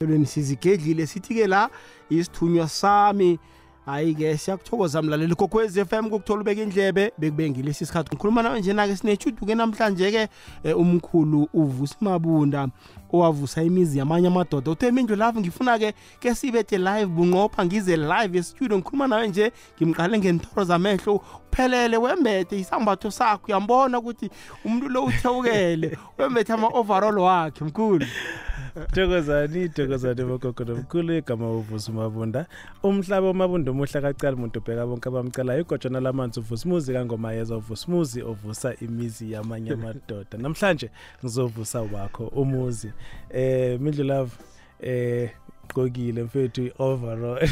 Elweni sizigedlile. Sithi ke la isithunywa sami. Hayi ke siyakuthokoza mlaleli. Kokwez FM kokuthola ubeka indlebe bekube ngilesi sikhathi. Ngikhuluma nawe njena ke sinechudu ke namhlanje ke eh, umkhulu uvusa mabunda. Owavusa imizi yamanye amadoda. Uthe mindlu lapho ngifuna ke ke sibethe live bunqopha ngize live estudio ngikhuluma nawe nje ngimqale ngentoro zamehlo uphelele wembethe isambatho sakho. Uyambona ukuthi umuntu lo uthewukele wembethe ama-overall wakhe mkhulu. Thokozani thokozani bogogo nomkhulu igama uvusa umabunda umhlaba umabunda omuhle kacala umuntu ubheka bonke abamcalayo. Igojana lamanzi uvusa umuzi kangomayeza uvusa umuzi ovusa imizi yamanye amadoda. Namhlanje ngizovusa wakho umuzi. Eh mindlu love eh gqokile mfethu overall.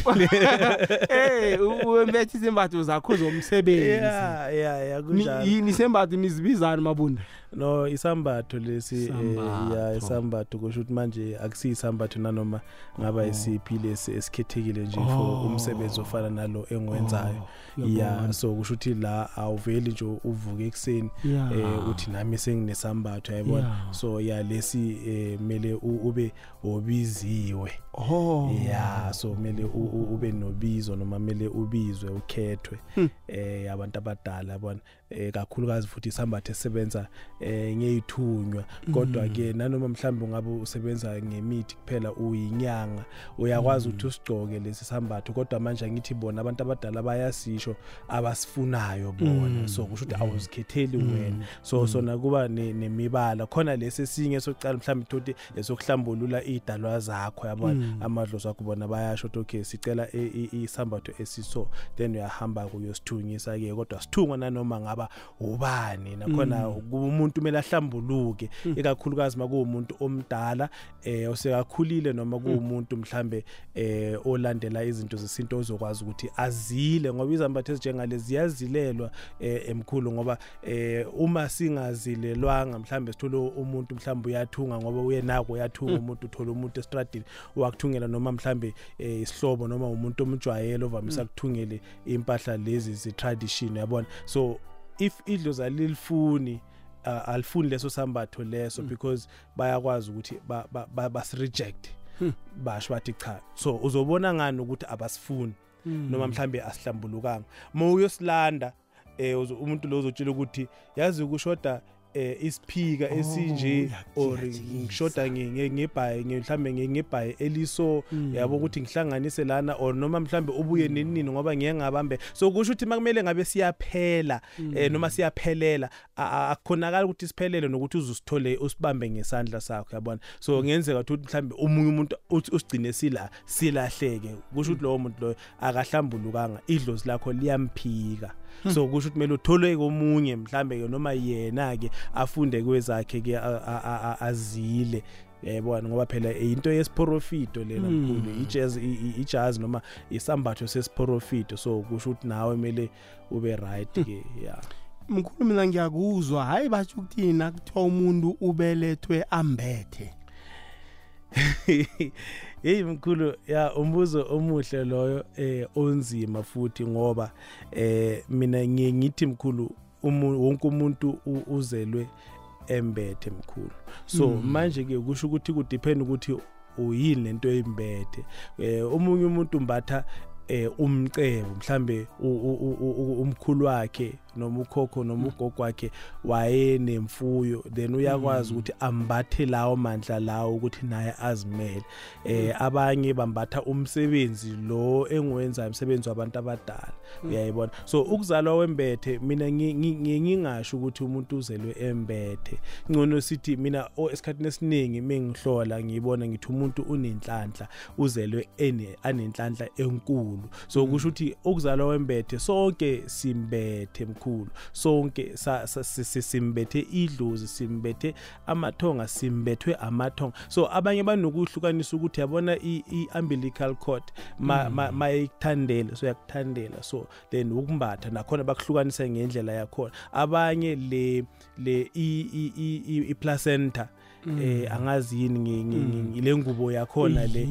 Eh wembethe izembatho zakho zomsebenzi yeah yeah yeah kunjalo. Ni- yini isembatho nizibizani mabunda. No isambatho lesi eh, ya isambatho kusho ukuthi manje akusiyisambatho nanoma ngaba isiphi lesi esikhethekile nje for Oh. umsebenzi ofana nalo engiwenzayo ya so kusho ukuthi la awuveli nje uvuke ekseni eh uthi nami senginesambatho yayibona? So ya lesi eh mele ube obiziwe. Oh. Ya so u- ube nobizo noma kumele ubizwe ukhethwe. Hmm. eh abantu abadala yabona? Eh kakhulukazi futhi isambatho esebenza eh ngeyithunywa kodwa ke nanoma mhlawumbe ungabe usebenza ngemithi kuphela uyinyanga uyakwazi ukuthi usigcoke lesi sambatho. Kodwa manje angithi bona abantu abadala bayasisho abasifunayo bona. So kusho ukuthi awuzikhetheli wena. So sona kuba ne- nemibala. Khona lesi esinye sokucala mhlawumbe thothi esokuhlambulula idalwa zakho yabona amadlozi akho bona bayasho ukuthi okay sicela i- i- isambatho esiso. Then uyahamba kuyosithunyisa ke kodwa sithungwa nanoma ngaba ubani nakhona umuntu kumele ahlambuluke ikakhulukazi makuwumuntu omdala eh osekakhulile noma kuwumuntu mhlambe eh olandela izinto zesinto ozokwazi ukuthi azile ngoba izambatho ezinjengale ziyazilelwa eh, emkhulu ngoba eh uma singazilelwanga mhlambe sithole umuntu mhlambe uyathunga ngoba uye nako uyathunga umuntu uthola umuntu estradini wakuthungela noma mhlambe eh, isihlobo noma umuntu omjwayele ovamisa kuthungele impahla lezi ze-tradition yabona so if idlozi alilifuni uh, alifuni leso sambatho leso because bayakwazi ukuthi ba- ba- ba- basi-reject. Basho bathi cha so uzobona ngani ukuthi abasifuni noma mhlambe asihlambulukanga. Uma uyosilanda eh uzo- umuntu lo uzotshela ukuthi yazi ukushoda eh isiphika esinje or ngishoda nge- mhlambe ngebhayi eliso yabo ukuthi ngihlanganise lana or noma mhlambe ubuye nenini ngoba ngeke ngabambe. So kusho ukuthi makumele ngabe siyaphela eh noma siyaphelela akukhonakala ukuthi siphelele nokuthi uzusithole usibambe ngesandla sakho yabona? So ngenzeka ukuthi mhlambe umunye umuntu usigcine sila silahleke. Kusho ukuthi lowo muntu loyo akahlambulukanga idlozi lakho liyamphika. So kusho ukuthi kumele uthole komunye mhlambe noma yena ke afunde kwezakhe ke a- a- a- a- azile. Yayibona ngoba phela into yesiprofito lena mkhulu ijazz i- i- ijazz noma isambatho sesiprofito so kusho ukuthi nawe kumele ube right ke yeah mkhulu mina ngiyakuzwa. Hayi batsho ukuthina kuthiwa umuntu ubelethwe ambethe. Hey mkhulu ya umbuzo omuhle loyo eh onzima futhi ngoba eh mina ngiye ngithi mkhulu umu- wonke umuntu uzelwe embethe mkhulu. So manje ke kusho ukuthi ku depend ukuthi uyini lento eyimbethe eh omunye umuntu umbatha eh umcebo mhlambe umkhulu wakhe noma ukhokho noma ugogo wakhe wayenemfuyo then uyakwazi ukuthi ambathe lawo mandla lawo ukuthi naye azimele. Eh abanye bambatha umsebenzi lo engiwenza umsebenzi wabantu abadala. Uyayibona? So ukuzalwa wembethe mina ngingasho ukuthi umuntu uzelwe embethe. Ngcono sithi mina esikhathini esiningi mengihlola ngibona ngithi umuntu unenhlanhla uzelwe ene anenhlanhla enkulu. So kusho ukuthi ukuzalwa wembethe sonke simbethe mkhulu sonke si- si- simbethe idlozi simbethe amathonga simbethwe amathonga. So abanye banokuhlukanisa ukuthi yabona i- i-umbilical cord ma- ma- mayikuthandela so yakuthandela so then ukumbatha nakhona bakuhlukanisa ngendlela yakhona. Abanye le le i-placenta eh angazi yini ngi- le ngubo yakhona le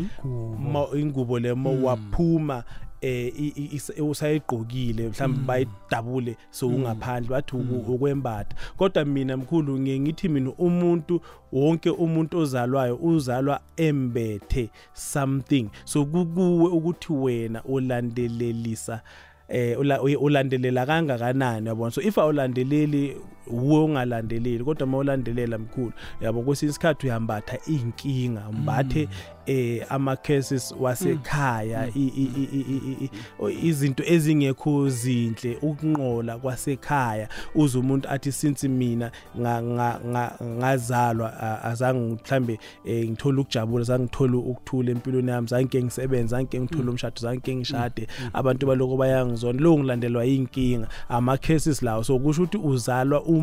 Ingubo. le ma waphuma eh usayigqokile mhlawumbe bayidabule so ungaphandle bathi uku- ukwembatha. Kodwa mina mkhulu ngiye ngithi mina umuntu wonke umuntu ozalwayo uzalwa embethe something. So kukuwe ukuthi wena ulandelelisa eh ulandelela kangakanani yabona? So if awulandeleli uwe ungalandeleli kodwa mawulandelela mkhulu yabo kwesinye isikhathi uyambatha inkinga umbathe eh ama cases wasekhaya i- i- i- i- i- i- o- izinto ezingekho zinhle ukunqola kwasekhaya. Uze umuntu athi since mina nga- nga- nga- ngazalwa a- azange mhlambe eh, ngithola ukujabula zange ngithola ukuthula empilweni yami zange ngisebenza zange ngithola umshado zange ngishade. Abantu baloko bayangizona lo ngilandelwa inkinga ama cases lawo so kusho ukuthi uzalwa um- u- u-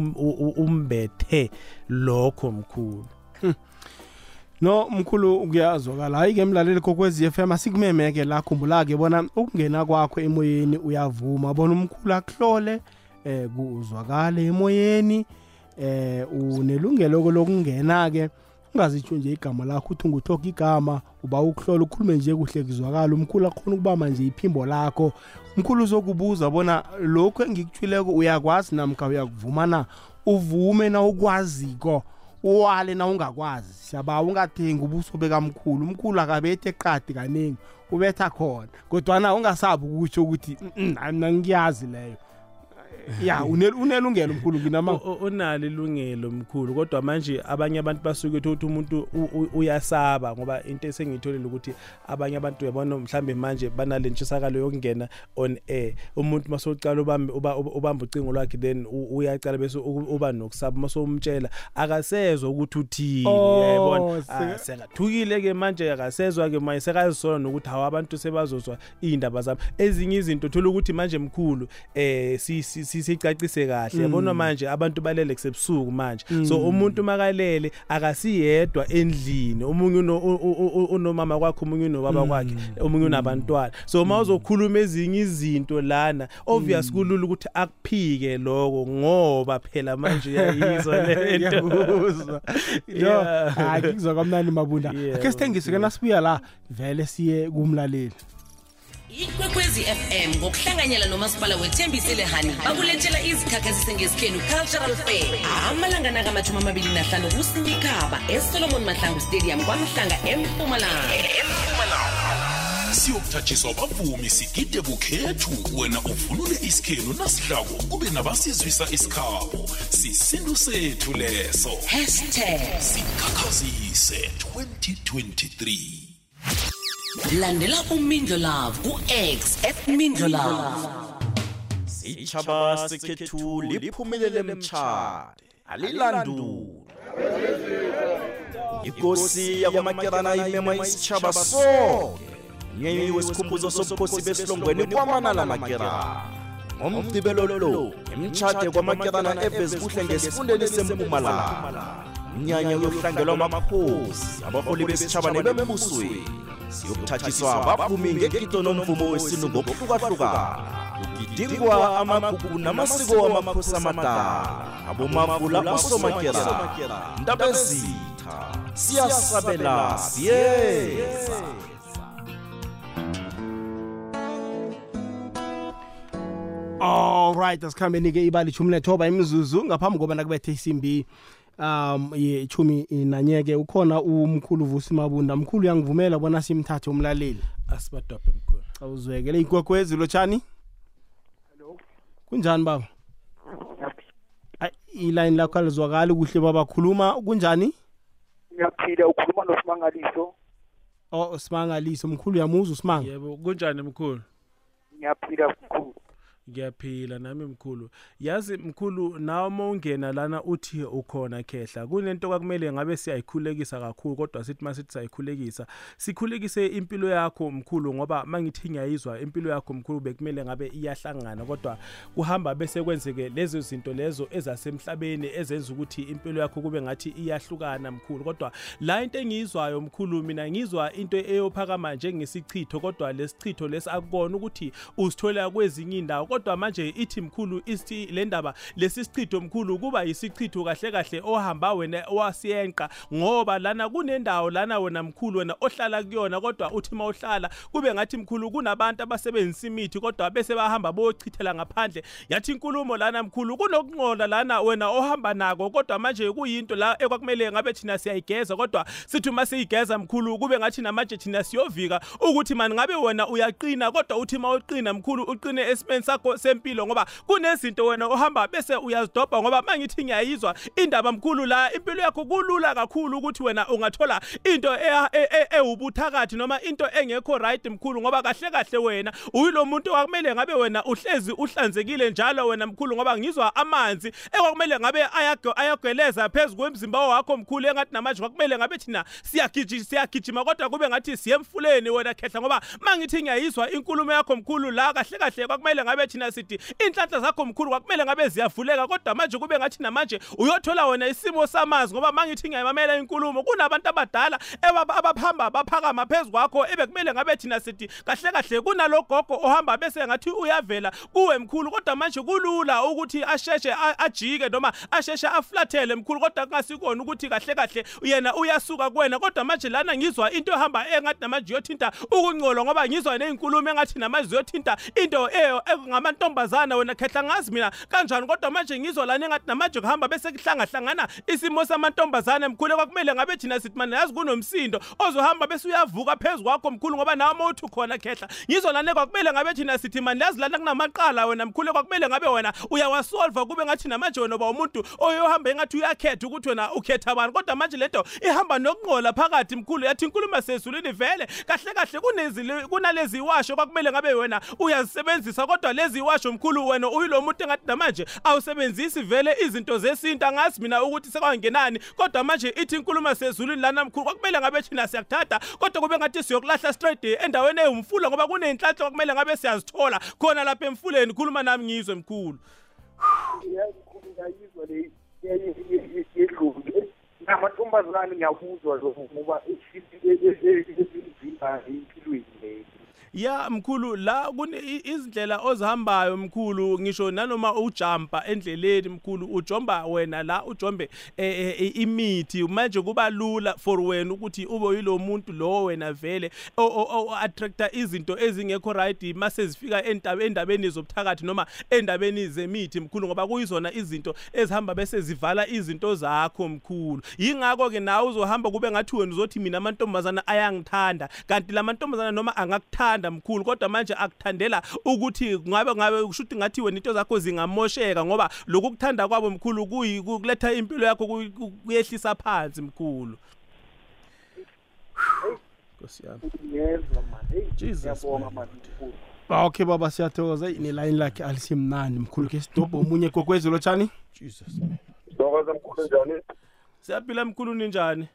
umbethe lokho mkhulu. No mkhulu kuyazwakala hayi ke mlaleli kokwezi FM asikumemeke la khumbula ke bona ukungena kwakho emoyeni uyavuma. Bona umkhulu akuhlole eh kuzwakale emoyeni eh unelungelo lokungena ke ungazitsho nje igama lakho uthi nguthoka igama uba ukuhlola ukhulume nje kuhle kuzwakala umkhulu akhona ukubamba nje iphimbo lakho. Umkhulu uzokubuza bona lokho engikuthwileko uyakwazi namkha uyakuvuma na? Uvume na ukwaziko? Wale na ungakwazi? Siyabawa ungathengi ubuso bekamkhulu. Umkhulu akabethi eqadi kaningi ubetha khona. Kodwana ungasabi ukutsho ukuthi "Mm, mm, mina ngiyazi leyo. ya une- unelungelo mkhulu nginama O- o- unalo ilungelo mkhulu kodwa manje abanye abantu basuke ukuthi umuntu uyasaba ngoba into esengiyitholile ukuthi abanye abantu uyabona mhlambe manje banale ntshisakalo yokungena on air. Umuntu masocala ubambe uba- uba- ubamba ucingo lwakhe then uyacala bese uba nokusaba. Masomtshela akasezwa ukuthi uthini Oh, uyayibona? seka- Ah, ke manje akasezwa ke manje sekazisola nokuthi hawa abantu sebazozwa indaba zami. Ezinye izinto thola ukuthi manje mkhulu eh si- si- si- sicacise kahle. Yabona manje abantu balele kusebusuku manje. So umuntu makalele akasiyedwa endlini. Omunye unomama kwakhe omunye unobaba kwakhe omunye unabantwana. So mawuzokhuluma ezinye izinto lana obvious kulula ukuthi akuphike lokho ngoba phela manje uyayizwa lento yo ngikuzwa kamnandi mabunda. Ake sithengise ke nasibuya la vele siye kumlaleli. Ikwekwezi fm ngokuhlanganyela nomasipala wethembisile hani bakulethela izikhakhazisi ngesikhenu cultural fair. Amalanga nakamatshumi amabili nahlanu kusinyikhaba esolomon mahlangu stadium kwamhlanga empumalanga. Siyokuthathiswa abavumi sigide bukhethu wena uvunule isikhenu nasidlako kube nabasizwisa isikhabo. Sisintu sethu leso. Hashtag. Sikhakhazise 2023 landela umindlo love ku-x at mindlo love sitshaba sekhethu liphumelele mtshade alilandula. Ikosi yakwamakerana imema isitshaba sonke nyenyi wesikhumbuzo sobukhosi besilongweni kwamanala makerana. Ngomgcibelo lo imtshade kwamakerana evezi kuhle ngesifundeni sempumalanga umnyanya uyohlangelwa amakhosi abaholi besitshaba nebembusweni siyokuthathiswa bavumi ngegidolo nomvumo wesilungu ngokuhlukahlukana kugidingwa amagugu namasiko wamakhosi amadala abomavula usomakera ndabezitha siyasabela siyeza allright asikhambeni-ke ibali 19 imzuzu ngaphambi kobana kubethe isimbi um yechumi nanye-ke ukhona umkhulu vusi mabunda. Mkhulu uyangivumela bona simthathe umlaleli. Asibadobhe mkhulu. Awuzwekele. Ikwekwezi lotshani? Kunjani baba? Ayi, ilayini lakho alizwakali kuhle baba. Khuluma kunjani? Ngiyaphila. Ukhuluma nosimangaliso. Oh simangaliso. Mkhulu uyamuzwa usimanga yebo kunjani mkhulu? Ngiyaphila mkhulu. Ngiyaphila nami mkhulu. Yazi mkhulu nawe uma ungena lana uthi ukhona khehla kunento kwakumele ngabe siyayikhulekisa kakhulu kodwa sithi masithi siyayikhulekisa. Sikhulekise impilo yakho mkhulu ngoba mangithi ngiyayizwa impilo yakho mkhulu bekumele ngabe iyahlangana kodwa kuhamba bese kwenzeke lezo zinto lezo ezasemhlabeni ezenza ukuthi impilo yakho kube ngathi iyahlukana mkhulu. Kodwa la into engiyizwayo mkhulu mina ngizwa into eyophakama njengesichitho kodwa lesichitho lesi akukona ukuthi uzithola kwezinye indawo kodwa manje ithi mkhulu isithi le ndaba lesi sichitho mkhulu kuba yisichitho kahle kahle ohamba wena wasiyenqa ngoba lana kunendawo lana wena mkhulu wena ohlala kuyona kodwa uthi mawuhlala kube ngathi mkhulu kunabantu abasebenzisa imithi kodwa bese bahamba bochithela ngaphandle. Yathi inkulumo lana mkhulu kunokunqola lana wena ohamba nako kodwa manje kuyinto la ekwakumele ngabe thina siyayigeza kodwa sithi uma siyigeza mkhulu kube ngathi namanje thina siyovika ukuthi mani ngabe wena uyaqina kodwa uthi mawuqina mkhulu uqine esimeni sakho sempilo ngoba kunezinto wena ohamba bese uyazidobha ngoba mangithi ngiyayizwa indaba mkhulu la impilo yakho kulula kakhulu ukuthi wena ungathola into e- e- ewubuthakathi noma into engekho right mkhulu ngoba kahle kahle wena uyilo muntu kwakumele ngabe wena uhlezi uhlanzekile njalo wena mkhulu ngoba ngizwa amanzi ekwakumele ngabe ayageleza phezu kwemzimba wakho mkhulu engathi namanje kwakumele ngabe thina siyagijima kodwa kube ngathi siye emfuleni wena khehla ngoba mangithi ngiyayizwa inkulumo yakho mkhulu la kahle kahle kwakumele ngabe thina sithi inhlanhla zakho mkhulu kwakumele ngabe ziyavuleka kodwa manje kube ngathi namanje uyothola wena isimo samanzi ngoba mangithi ngiyayimamela inkulumo kunabantu abadala ebaba- abaphamba baphakama phezu kwakho ebekumele ngabe thina sithi kahle kahle kunalogogo ohamba bese ngathi uyavela kuwe mkhulu kodwa manje kulula ukuthi asheshe a- ajike noma asheshe aflathele mkhulu kodwa kungasikona ukuthi kahle kahle yena uyasuka kuwena. Kodwa manje lana ngizwa into ehamba engathi namanje yothinta ukungcola ngoba ngizwa neyinkulumo engathi namanje yothinta into eyo ngamantombazana wena khehla ngazi mina kanjani? Kodwa manje ngizwa lana engathi namanje kuhamba bese kuhlangahlangana isimo samantombazana mkhulu kwakumele ngabe thina sithi mana yazi kunomsindo ozohamba bese uyavuka phezu kwakho mkhulu ngoba nawe mawuthi khona khehla. Ngizwa lana kwakumele ngabe thina sithi mani yazi lana kunamaqala wena mkhulu kwakumele ngabe wena uyawasolva kube ngathi namanje wena uba umuntu oyohamba engathi uyakhetha ukuthi wena ukhetha bani. Kodwa manje lento ihamba nokungqola phakathi mkhulu yathi inkulumo sezulwini vele kahle kahle kunalezi washo kwakumele ngabe wena uyazisebenzisa kodwa lezi iwasho mkhulu wena uyilo muntu engathi namanje awusebenzisi vele izinto zesintu angazi mina ukuthi sekwangenani kodwa manje ithi inkulumo sezulwini lana mkhulu kwakumele ngabe thina siyakuthatha kodwa kube ngathi siyokulahla straight endaweni ewumfula ngoba kuney'nhlanhla kwakumele ngabe siyazithola khona lapha emfuleni khuluma nami ngizwe mkhulu ngiyayizwa le yedlule namantombazane ngiyakuzwa lokho ngoba ezimba empilweni leyo ya mkhulu la kune i- izindlela ozihambayo mkhulu ngisho nanoma ujumpa endleleni mkhulu ujomba wena la ujombe eh, eh, eh, imithi. Manje kuba lula for wena ukuthi ube yilo muntu lo wena vele o- o- o- attractor izinto ezingekho right mase zifika endabeni endabeni zobuthakathi noma endabeni zemithi mkhulu ngoba kuyizona izinto ezihamba bese zivala izinto zakho mkhulu. Yingakho ke nawe uzohamba kube ngathi wena uzothi mina amantombazana ayangithanda. Kanti la mantombazana noma angakuthanda mkhulu kodwa manje akuthandela ukuthi ngabe ngabe kusho ukuthi ngathi wena into zakho zingamosheka ngoba lokhu kuthanda kwabo mkhulu kuyi kuletha impilo yakho kuyi- ku- kuyehlisa phansi mkhulu Nkosi yami ngiyezwa mani heyi Jesus, ngiyabonga man. mani mkhulu okay baba siyathokoza nelayini lakhe alisimnandi mkhulu ke sidobhe omunye gokwezi lotshani Jesus Ndokoza mkhulu njani? siyaphila mkhulu ninjani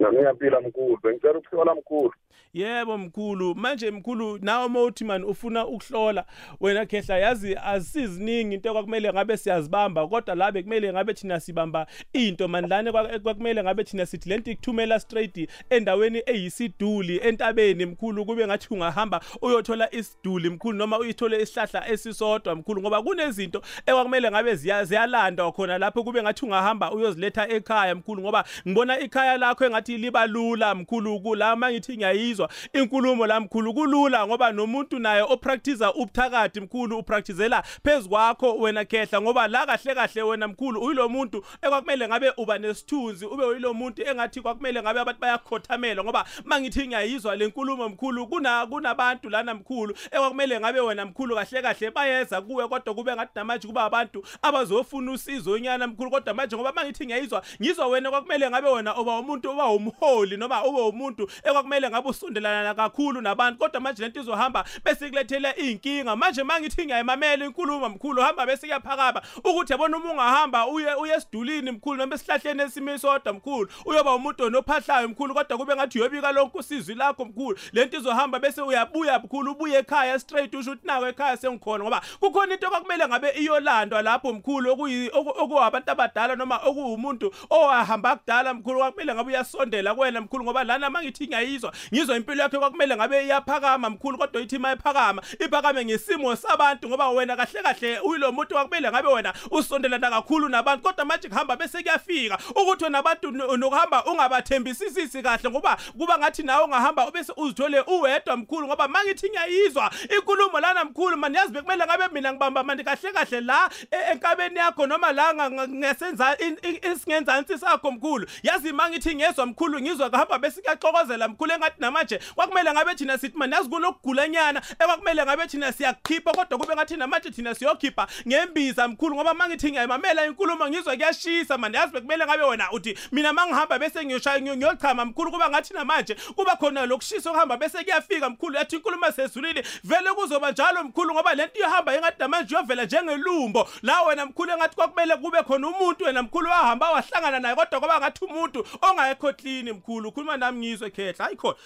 Nami ngiyaphila mkhulu. Bengicela ukuhlola mkhulu. Yebo mkhulu. Manje mkhulu nawe mawuthi man ufuna ukuhlola wena khehla yazi asiziningi into kwakumele ngabe siyazibamba kodwa la bekumele ngabe thina sibamba into man lana kwa- kwakumele ngabe thina sithi lento ikuthumela straight endaweni eyisiduli entabeni mkhulu kube ngathi ungahamba uyothola isiduli mkhulu noma uyithole isihlahla esisodwa mkhulu ngoba kunezinto ekwakumele ngabe ziya- ziyalandwa khona lapho kube ngathi ungahamba uyoziletha ekhaya mkhulu ngoba ngibona ikhaya lakho engathi liba lula mkhulu kula mangithi ngiyayizwa inkulumo la mkhulu kulula ngoba nomuntu naye opractice ubuthakathi mkhulu upracticela phezukwakho wena khehla ngoba la kahle kahle wena mkhulu uyilo muntu ekwakumele ngabe uba nesithunzi ube uyilo muntu engathi kwakumele ngabe abantu bayakhothamela ngoba mangithi ngiyayizwa le nkulumo mkhulu. Kuna kunabantu lana mkhulu ekwakumele ngabe wena mkhulu kahle kahle bayeza kuwe kodwa kube ngathi namanje kuba abantu abazofuna usizo nyana mkhulu. Kodwa manje ngoba mangithi ngiyayizwa ngizwa wena kwakumele ngabe wena uba umuntu uba umholi noma ube umuntu ekwakumele ngabe usondelana kakhulu nabantu kodwa manje lento izohamba bese kulethela inkinga manje mangithi ngiyayimamela inkulumo mkhulu hamba bese kuyaphakama ukuthi yabona uma ungahamba uye uye esidulini mkhulu noma esihlahleni esimini sodwa mkhulu uyoba umuntu onophahlayo mkhulu kodwa kube ngathi uyobika lonke usizwi lakho mkhulu. Lento izohamba bese uyabuya mkhulu ubuye ekhaya straight usho ukuthi nawe ekhaya sengikhona ngoba kukhona into kwakumele ngabe iyolandwa lapho mkhulu okuyi oku- okuwabantu abadala noma okuwumuntu owahamba kudala mkhulu kwakumele ngabe uyasondela ukusondela kuwena mkhulu ngoba lana mangithi ngiyayizwa ngizwa impilo yakhe kwakumele ngabe iyaphakama mkhulu kodwa ithi mayiphakama iphakame ngesimo sabantu ngoba wena kahle kahle uyilo muntu kwakumele ngabe wena usondelana kakhulu nabantu. Kodwa manje kuhamba bese kuyafika ukuthi wena abantu no- nokuhamba ungabathembisisisi kahle ngoba kuba ngathi nawe ungahamba bese uzithole uwedwa mkhulu ngoba mangithi ngiyayizwa inkulumo lana mkhulu mani yazi bekumele ngabe mina ngibamba manje kahle kahle la e- enkabeni yakho noma la nga- nga- ngesenza in- in- isingenzansi sakho mkhulu. Yazi mangithi ngezwa mkhulu ngizwa kuhamba bese kuyaxokozela mkhulu engathi namanje kwakumele ngabe thina sithi mani yazi kunokugulanyana ekwakumele ngabe thina siyakukhipha kodwa kube ngathi namanje thina siyokhipha ngembiza mkhulu ngoba mangithi ngiyayimamela inkulumo ngizwa kuyashisa mani yazi bekumele ngabe wena uthi mina mangihamba bese ngiyoshaya ngiyo- ngiyochama mkhulu. Kuba ngathi namanje kuba khona lokushisa okuhamba bese kuyafika mkhulu yathi inkulumo sezulwini vele kuzoba njalo mkhulu ngoba lento ihamba engathi namanje iyovela njengelumbo. La wena mkhulu engathi kwakumele kube khona umuntu wena mkhulu wahamba wahlangana naye kodwa kwaba ngathi umuntu ongayekho clean mkhulu. Ukhuluma nami ngizwe khehla hayi khona.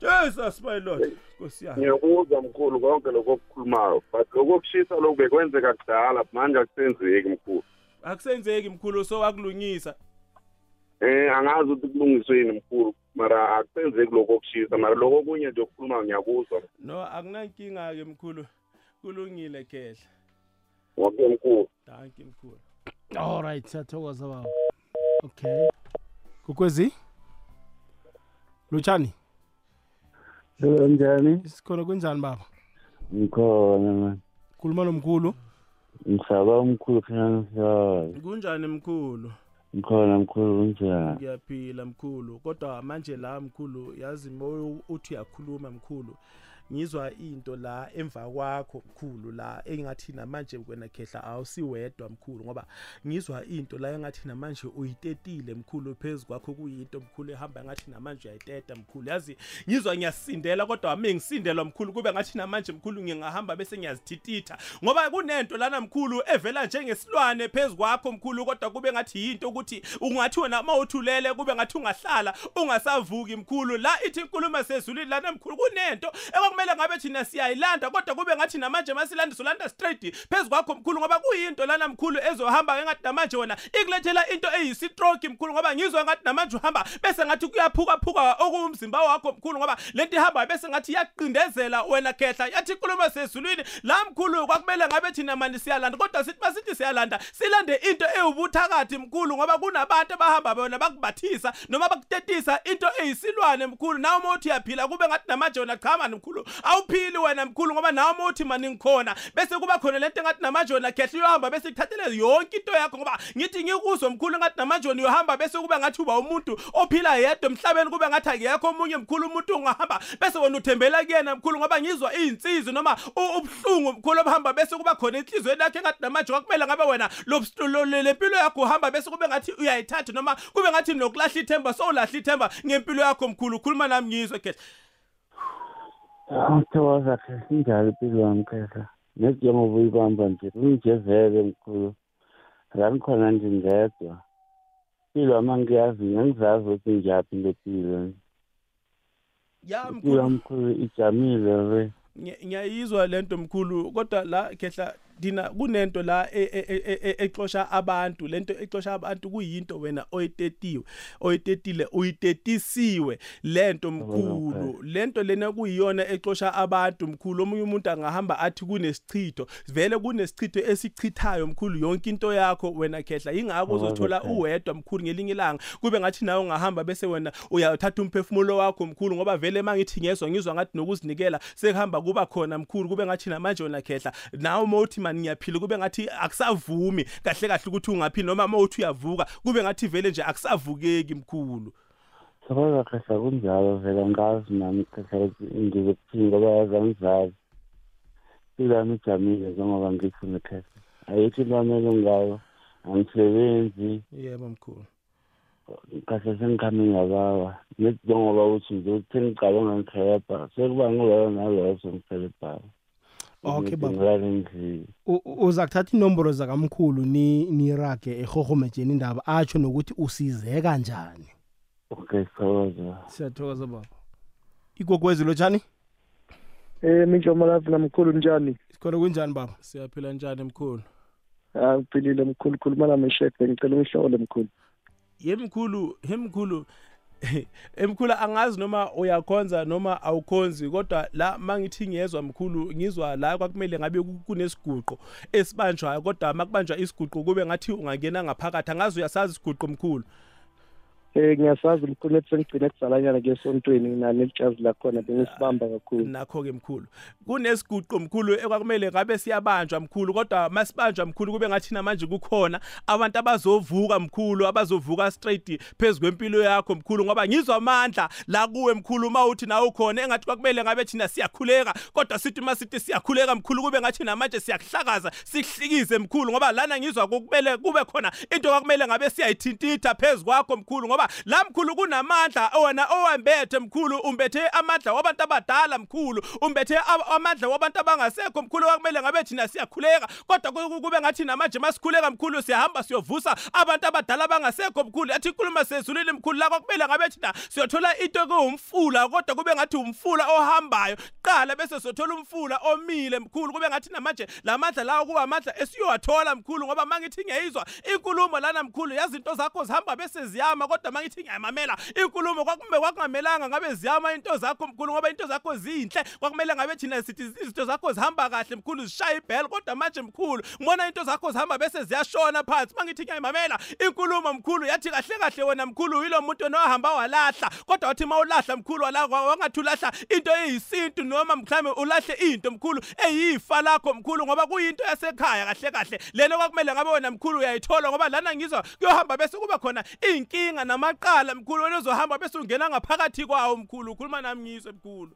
Jesus my lord. Nkosi yami. ngiyakuzwa mkhulu konke lokho okukhulumayo but lokho kushisa lokhu bekwenzeka kudala manje akusenzeki mkhulu. Akusenzeki mkhulu so wakulungisa eh angazi ukuthi kulungisweni mkhulu. Mara akusenzeki lokho okushisa mara lokho okunye nje okukhuluma ngiyakuzwa. No akunankinga ke mkhulu. Kulungile khehla. Ngoke mkhulu. Thank you mkhulu. All right siyathokoza baba. Okay. Kukwezi lutshani? Hello njani? sikhona kunjani baba Ngikhona man. khuluma nomkhulu Ngisaba umkhulu khona ngisaba. kunjani mkhulu Ngikhona mkhulu kunjani? ngiyaphila mkhulu kodwa manje la mkhulu yazi mo uthi uyakhuluma mkhulu ngizwa into la emva kwakho mkhulu la engathi namanje wena khehla awusiwedwa mkhulu ngoba ngizwa into la engathi namanje uyitetile mkhulu phezulu kwakho kuyinto mkhulu ehamba ngathi namanje uyayiteta mkhulu. Yazi ngizwa ngiyasindela kodwa wami ngisindelwa mkhulu kube ngathi namanje mkhulu ngingahamba bese ngiyazithititha. Ngoba kunento lana mkhulu evela njengesilwane phezulu kwakho mkhulu kodwa kube ngathi yinto ukuthi ungathi wena mawuthulele kube ngathi ungahlala ungasavuki mkhulu. La ithi inkulumo sezulwini lana mkhulu kunento ekwakumele ngabe thina siyayilanda kodwa kube ngathi namanje masilanda solanda straight phezulu kwakho mkhulu ngoba kuyinto lana mkhulu ezohamba engathi namanje wena ikulethela into eyistroke mkhulu ngoba ngizwa ngathi namanje uhamba bese ngathi kuyaphuka phuka okumzimba wakho mkhulu ngoba lento ihamba bese ngathi iyaqindezela wena khehla. Yathi inkulumo sezulwini la mkhulu kwakumele ngabe thina mani siyalanda kodwa sithi basithi siyalanda silande into ewubuthakathi mkhulu ngoba kunabantu abahamba bona bakubathisa noma bakutetisa into eyisilwane mkhulu. Nawe uma uthi uyaphila kube ngathi namanje wena cha mani mkhulu awuphili wena mkhulu ngoba nawe uma uthi mani ngikhona. Bese kuba khona lento engathi namanje wena khehla uyohamba bese kuthathele yonke into yakho ngoba ngithi ngikuzwe mkhulu engathi namanje wena uyohamba bese kube ngathi uba umuntu ophila yedwa emhlabeni kube ngathi akekho omunye mkhulu umuntu ungahamba bese wena uthembela kuyena mkhulu ngoba ngizwa izinsizwa noma u- ubuhlungu mkhulu obuhamba bese kuba khona enhlizweni yakhe engathi namanje kwakumele ngabe wena lo bus- lo- le le mpilo yakho uhamba bese kube ngathi uyayithatha noma kube ngathi nokulahla ithemba sowulahla ithemba ngempilo yakho mkhulu. Khuluma nami ngizwe khehla Ngithokoza khe sinjalo impilo yami khehla. Njengoba uyibamba nje ungijezele mkhulu. La ngikhona nje ngedwa. Impilo yami ngiyazi ngiyazazi ukuthi njaphi ngempilo. ya Impilo mkhulu mkhulu ijamile we. Ngiya- ngiyayizwa lento mkhulu kodwa la khehla dina kunento la e- e- e- exosha abantu. Lento exosha abantu kuyinto wena oyitetiwe oyitetile uyitetisiwe. Lento mkhulu. lento lena kuyiyona exosha abantu mkhulu. Omunye umuntu angahamba athi kunesichitho. Vele kunesichitho esichithayo mkhulu. Yonke into yakho wena khehla. Ingakho uzothola uwedwa mkhulu ngelinye ilanga. Kube ngathi nawe ungahamba bese wena uyathatha umphefumulo wakho mkhulu ngoba vele mangithi ngezwa ngizwa ngathi nokuzinikela sekuhamba kuba khona mkhulu. Kube ngathi namanje wena khehla. Nawe uma uthi mani ngiyaphila kube ngathi akusavumi kahle kahle ukuthi ungaphili noma uma uthi uyavuka kube ngathi vele nje akusavukeki mkhulu Thokoza khehla kunjalo vele ngazi nami khehla ukuthi ngizokuphila ngoba yazi angizazi. Impilo yami ijamile njengoba ngifuna khehla. Ayikho into amele ngayo. Angisebenzi. yebo mkhulu kahle sengikhame ngabawa njengoba uthi nje uthi ngicabe ngangikhebha sekuba nguloyo naloyo sengihelebhayo Okay, baba. ngilale endlini U- u- uza kuthatha inomboro zakamkhulu ni nirage ehohomejeni indaba atsho nokuthi usize kanjani okay sithokoza siyathokoza baba. Igogwezi lotshani Eh minjomalazi namkhulu njani? sikhona kunjani baba? Siyaphila njani mkhulu? Ah uphilile mkhulu. Khuluma nami Sheikh ngicela ungihlole mkhulu. ye mkhulu he mkhulu. emkhulu angazi noma uyakhonza noma awukhonzi kodwa la mangithi ngiyezwa mkhulu ngizwa la kwakumele ngabe ku- kunesiguqo esibanjwayo kodwa makubanjwa isiguqo kube ngathi ungangena ngaphakathi angazi uyasazi isiguqo mkhulu. Eh ngiyasazi mkhulu ethi sengigcine kuzalanyana ngesontweni nalo elijazi lakhona bengisibamba kakhulu. nakho ke mkhulu kunesiguqo mkhulu ekwakumele ngabe siyabanjwa mkhulu kodwa masibanjwa mkhulu kube ngathi namanje kukhona abantu abazovuka mkhulu abazovuka straight phezulu kwempilo yakho mkhulu ngoba ngizwa amandla la kuwe mkhulu mawuthi nawe ukhona engathi kwakumele ngabe thina siyakhuleka kodwa sithi masithi siyakhuleka mkhulu kube ngathi namanje siyakuhlakaza sihlikize mkhulu ngoba lana ngizwa kumele kube khona into kwakumele ngabe siyayithintitha phezulu kwakho mkhulu ngoba la mkhulu kunamandla wena owambethe mkhulu umbethe amandla wabantu abadala mkhulu umbethe ab- amandla wabantu abangasekho mkhulu kwakumele ngabe thina siyakhuleka. Kodwa ku- ku- kube ngathi namanje masikhuleka mkhulu siyahamba siyovusa abantu abadala abangasekho mkhulu. Athi inkulumo sezulwini mkhulu la kwakumele ngabe thina siyothola into kuwumfula kodwa kube ngathi umfula ohambayo. Qala bese siyothola umfula omile mkhulu. Kube ngathi namanje lamandla lawo kuba amandla esiyowathola mkhulu ngoba mangithi ngiyayizwa inkulumo lana mkhulu yazi into zakho zihamba bese ziyama kodwa mangithi ngiyamamela inkulumo kwakumbe kwakungamelanga ngabe ziyama into zakho mkhulu ngoba into zakho zinhle. Kwakumele ngabe thina sithi izinto zakho zihamba kahle mkhulu zishaya ibheli kodwa manje mkhulu ngibona into zakho zihamba bese ziyashona phansi. Mangithi ngiyayimamela inkulumo mkhulu yathi kahle kahle wena mkhulu yilo muntu wena wahamba walahla. Kodwa wathi mawulahla mkhulu wangathi ulahla into eyisintu noma mhlawumbe ulahle into mkhulu eyifa lakho mkhulu ngoba kuyinto yasekhaya kahle kahle. Lena kwakumele ngabe wena mkhulu uyayithola ngoba lana ngizwa kuyohamba bese kuba khona iy'nkinga namaqala mkhulu wena uzohamba bese ungena ngaphakathi kwawo mkhulu ukhuluma nami ngizwe mkhulu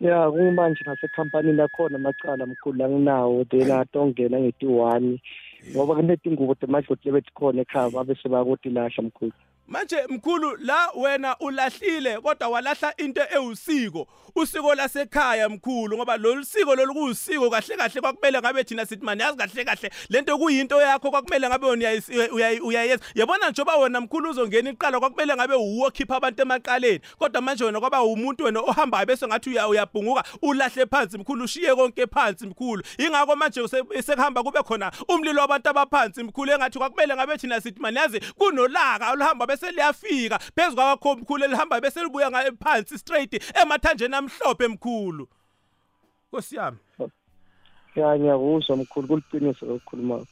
Ya kumanje nasekhampanini lakhona amacala mkhulu anginawo then atongena ngeti-one ngoba kunetingubo temadloti lebethi khona ekhaya babe sebakoti lahla mkhulu. Manje mkhulu la wena ulahlile kodwa walahla into ewusiko usiko lasekhaya mkhulu ngoba lolu siko lolu kuyisiko kahle kahle kwakumele ngabe thina sithi mani yazi kahle kahle lento kuyinto yakho kwakumele ngabe uyayi- uyayenza yabona njengoba wena mkhulu uzongena iqala kwakumele ngabe uwo khipha abantu emaqaleni kodwa manje wena kwaba umuntu wena ohambayo bese ngathi uya- uyabhunguka ulahle phansi mkhulu ushiye konke phansi mkhulu. Ingakho manje sekuhamba kube khona umlilo wabantu abaphansi mkhulu engathi kwakumele ngabe thina sithi mani yazi kunolaka oluhamba bese liyafika phezu kwakho mkhulu elihamba bese libuya nga- phansi straight emathanjeni amhlophe mkhulu Nkosi yami. Ya ngiyakuzwa mkhulu kuliqiniso lokukhuluma.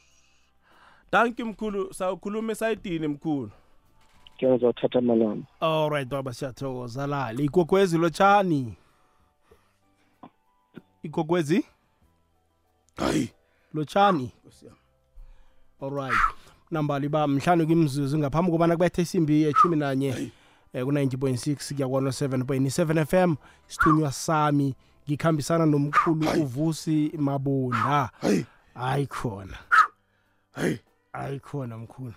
thank you mkhulu. Sawukhuluma esayidini mkhulu? Ngiyazothatha amalama. alright baba siyathokoza lali igogwezi lotshani igogwezi hayi. Lotshani alright nambali ba mhlanu kimzuzu ngaphambi kobana kubethe isimbi yeshumi nanye eh, ku-90.6 kuya ku-7.7 fm isithunywa sami ngikhambisana nomkhulu uvusi mabunda. Hayi hayi khona. Hayi hayi khona mkhulu.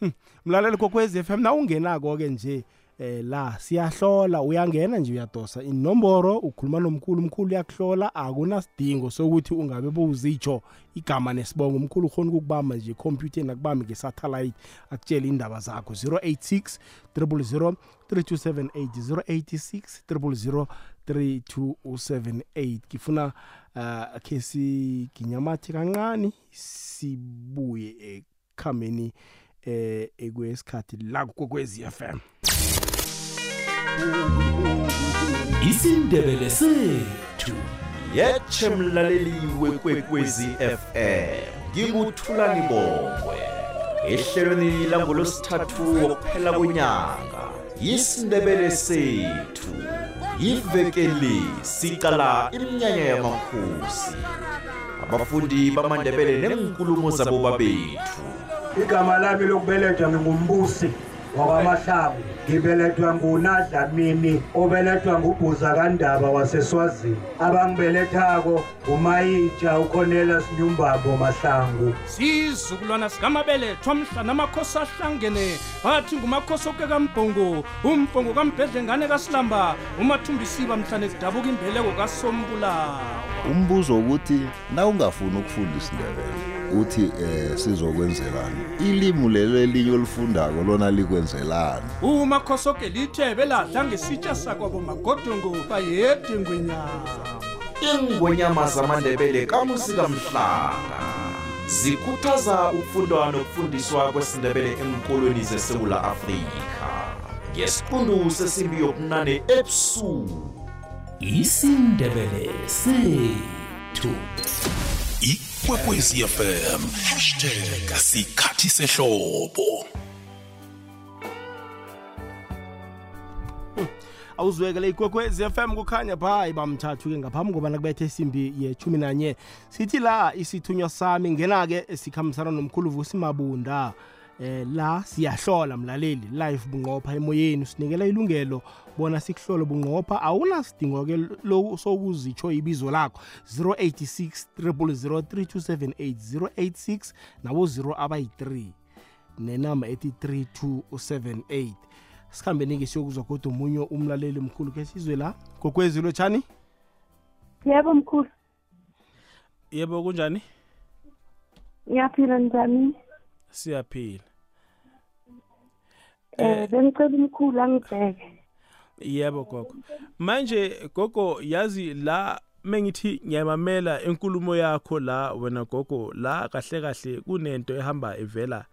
Hmm, mlaleli kokwezi FM na ungenako-ke nje eh la siyahlola uyangena nje uyadosa. Inomboro ukhuluma nomkhulu umkhulu uyakuhlola akunasidingo sokuthi ungabe bowuzitsho igama nesibongo. Umkhulu ukhona ukukubamba nje ekhompyutheni akubambe nge-satellite akutshele indaba zakho. 086 000 3278 086 000 3278 ngifuna uh, khe siginyamathi kancane sibuye ekhambeni eh ekwesikhathi la kokwezi FM isindebele sethu. Yetshe mlaleli wekwekwezi fm ngikuthulani bongwe ehlelweni langolosithathu wokuphela konyaka yisindebele sethu. Ivekeli sicala iminyanya yamakhosi. Abafundi bamandebele nenkulumo zabo babethu. Igama lami lokubelethwa ngingumbusi. Wakwamahlangu ngibelethwa ngunadlamini obelethwa ngubhuza kandaba waseswazini. Abangibelethako umayitsha ucornelius nyumbabo mahlangu. Sizukulwana sikamabelethwa mhlana amakhosi ahlangene bathi ngumakhosi okekambhongo umbhongo kambhedlengane kasilamba umathumbisiba mhlane kudabuka imbeleko kasombulawa umbuzo ukuthi na ungafuni ukufunda isindebele uthi eh sizokwenzelani ilimi lelo elinye olifundako lona likwenzelani? Umakhosi oke lithebe lahla ngesitsha sakwabo magodongo bayede ngwenyama. Ingonyama zamandebele kamusika mhlanga zikhuthaza ukufundwa nokufundiswa kwesindebele enkolweni zesewula afrika. Ngesiqundu sesimbi yobunane ebusuku. Isindebele sethu. Ikwekwezi fm hashtag sikhathi sehlobo. Awuzwekele ikwekwezi FM kukhanya pha ibamthathu ke ngaphambi kobana kubethe isimbi yechumi nanye sithi la isithunywa sami ngena-ke sikhambisana nomkhulu vusi mabunda. Eh la siyahlola mlaleli live bunqopha emoyeni sinikela ilungelo bona sikuhlole bunqopha awunasidingo-ke lo sokuzitsho ibizo lakho 086 0003278 086 nabo 0 abayi-3 nenamba ethi 3278 sikhambeni-ke siyokuzwa kodwa omunye umlaleli mkhulu ke sizwe la kokwezi lotshani yebo mkhulu. Yebo kunjani? Ngiyaphila njani? Siyaphila. Eh bengicela umkhulu angibheke. Yebo gogo. Manje gogo yazi la mengithi ngiyamamela enkulumo yakho la wena gogo la kahle kahle kunento ehamba evela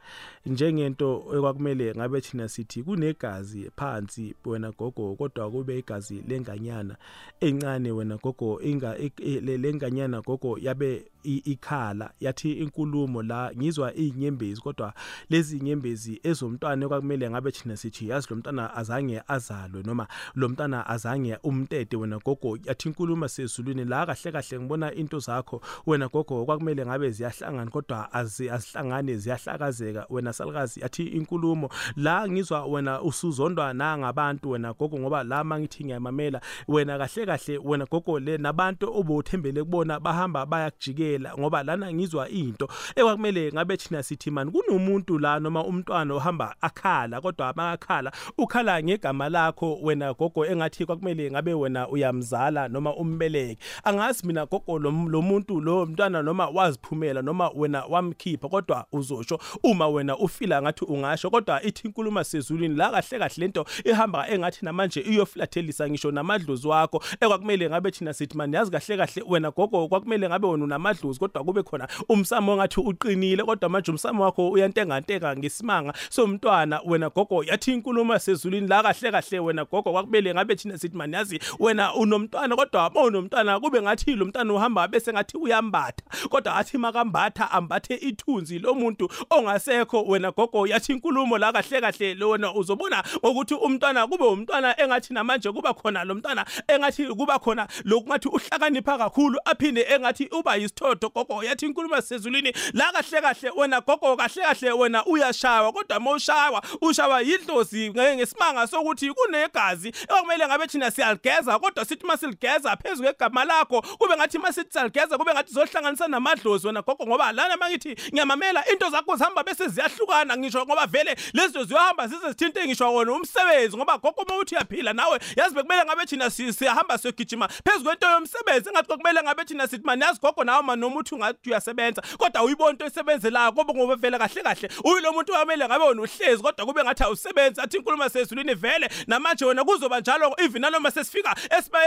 njengento ekwakumele ngabe thina sithi kunegazi phansi wena gogo kodwa kube igazi lenganyana encane wena gogo inga lenganyana gogo yabe ikhala yathi inkulumo la ngizwa inyembezi kodwa lezi nyembezi ezomntwana ekwakumele ngabe thina sithi yazi lo mntwana azange azalwe noma lo mntwana azange umtete wena gogo yathi inkulumo sezulwini la kahle kahle ngibona into zakho wena gogo kwakumele ngabe ziyahlangana kodwa azihlangane ziyahlakazeka wena salukazi yathi inkulumo la ngizwa wena usuzondwa na ngabantu wena gogo ngoba la mangithi ngiyamamela wena kahle kahle wena gogo le nabantu obuthembele kubona bahamba bayakujikela ngoba lana ngizwa into. Ekwakumele ngabe thina sithi man kunomuntu la noma umntwana ohamba akhala kodwa amakhala ukhala ngegama lakho wena gogo engathi kwakumele ngabe wena uyamzala noma umbeleke. Angazi mina gogo lo muntu lo mntwana noma waziphumela noma wena wamkhipha kodwa uzosho uma wena ufila ngathi ungasho kodwa ithi inkulumo sezulwini la kahle kahle lento ihamba engathi namanje iyoflathelisa ngisho namadlozi wakho. Ekwakumele ngabe thina sithi man yazi kahle kahle wena gogo kwakumele ngabe wena unamadlozi kodwa kube khona umsamo ongathi uqinile kodwa manje umsamo wakho uyantengantenga ngesimanga somntwana. Wena gogo yathi inkulumo sezulwini la kahle kahle wena gogo kwakumele ngabe thina sithi man yazi wena unomntwana kodwa unomntwana kube ngathi lo mntwana uhamba bese ngathi uyambatha. Kodwa athi makambatha ambathe ithunzi lo muntu ongasekho wena gogo yathi inkulumo la kahle kahle lona uzobona ukuthi umntwana kube umntwana engathi namanje kuba khona lo mntwana engathi kuba khona lokungathi uhlakanipha kakhulu aphinde engathi uba yisithotho gogo yathi inkulumo sezulwini la kahle kahle wena gogo kahle kahle wena uyashawa kodwa mawushawa ushawa yidlozi ngesimanga sokuthi kunegazi ekumele ngabe thina siyaligeza kodwa sithi masiligeza phezulu kwegama lakho kube ngathi masithi siyaligeza kube ngathi zohlanganisa namadlozi wena gogo ngoba lana mangithi ngiyamamela into zakho zihamba bese ziyahlukana ngisho ngoba vele lezo ziyohamba zize zithinte ngisho wona umsebenzi ngoba gogo uma uthi uyaphila nawe yazi bekumele ngabe thina siyahamba siyogijima phezulu kwento yomsebenzi engathi kumele ngabe thina sithi mani yazi gogo nawe mani noma uthi ungathi uyasebenza. Kodwa uyibona into esebenzelayo ngoba ngoba vele kahle kahle uyilo muntu okumele ngabe wena uhlezi kodwa kube ngathi awusebenzi athi inkulumo sezulwini vele namanje wena kuzoba njalo even noma sesifika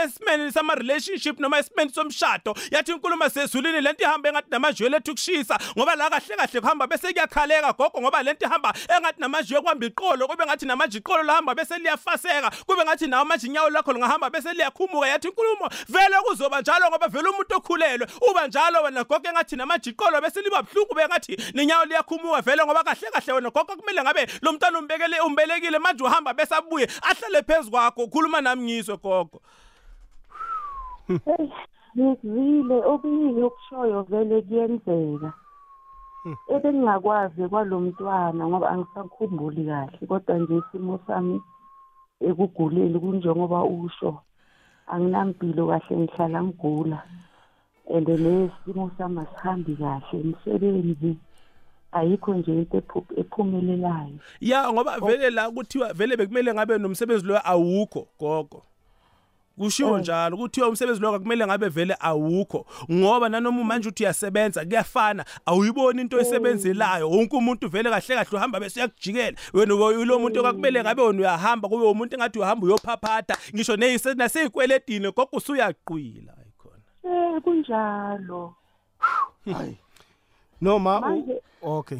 esimeni sama relationship noma esimeni somshado yathi inkulumo sezulwini lento ihamba engathi namanje yolethu kushisa ngoba la kahle kahle kuhamba bese kuyakhaleka gogo ngoba lento ihamba engathi namanje yokwamba iqolo kube ngathi namanje iqolo lahamba bese liyafaseka kube ngathi nawo manje inyawo lakho lingahamba bese liyakhumuka yathi inkulumo vele kuzoba njalo ngoba vele umuntu okhulelwe uba njalo wena gogo engathi namanje iqolo bese liba buhlungu bengathi ninyawo liyakhumuka vele ngoba kahle kahle wena gogo kumele ngabe lo mntana umbekele umbelekile manje uhamba bese abuye ahlale phezukwakho ukhuluma nami ngizwe gogo. Ngizwile okuningi okushoyo vele kuyenzeka. Ebengingakwazi kwalomntwana ngoba angisakhumbuli kahle kodwa nje isimo sami ekuguleni kunjengoba usho anginampilo kahle ngihlala ngigula. And nesimo sami asihambi kahle umsebenzi ayikho nje into ephumelelayo. Ya ngoba vele la kuthiwa vele bekumele ngabe nomsebenzi lo awukho gogo. Kushiwo njalo kuthiwa umsebenzi lo kumele ngabe vele awukho ngoba nanoma manje uthi uyasebenza kuyafana awuyiboni into esebenzelayo. Wonke umuntu vele kahle kahle uhamba bese uyakujikela wena ulo muntu okumele ngabe wena uyahamba kube umuntu engathi uhamba uyophaphatha. Ngisho naseyikweledini gogo usuyaqwila. Ayikhona eh kunjalo. Hayi. Noma okay.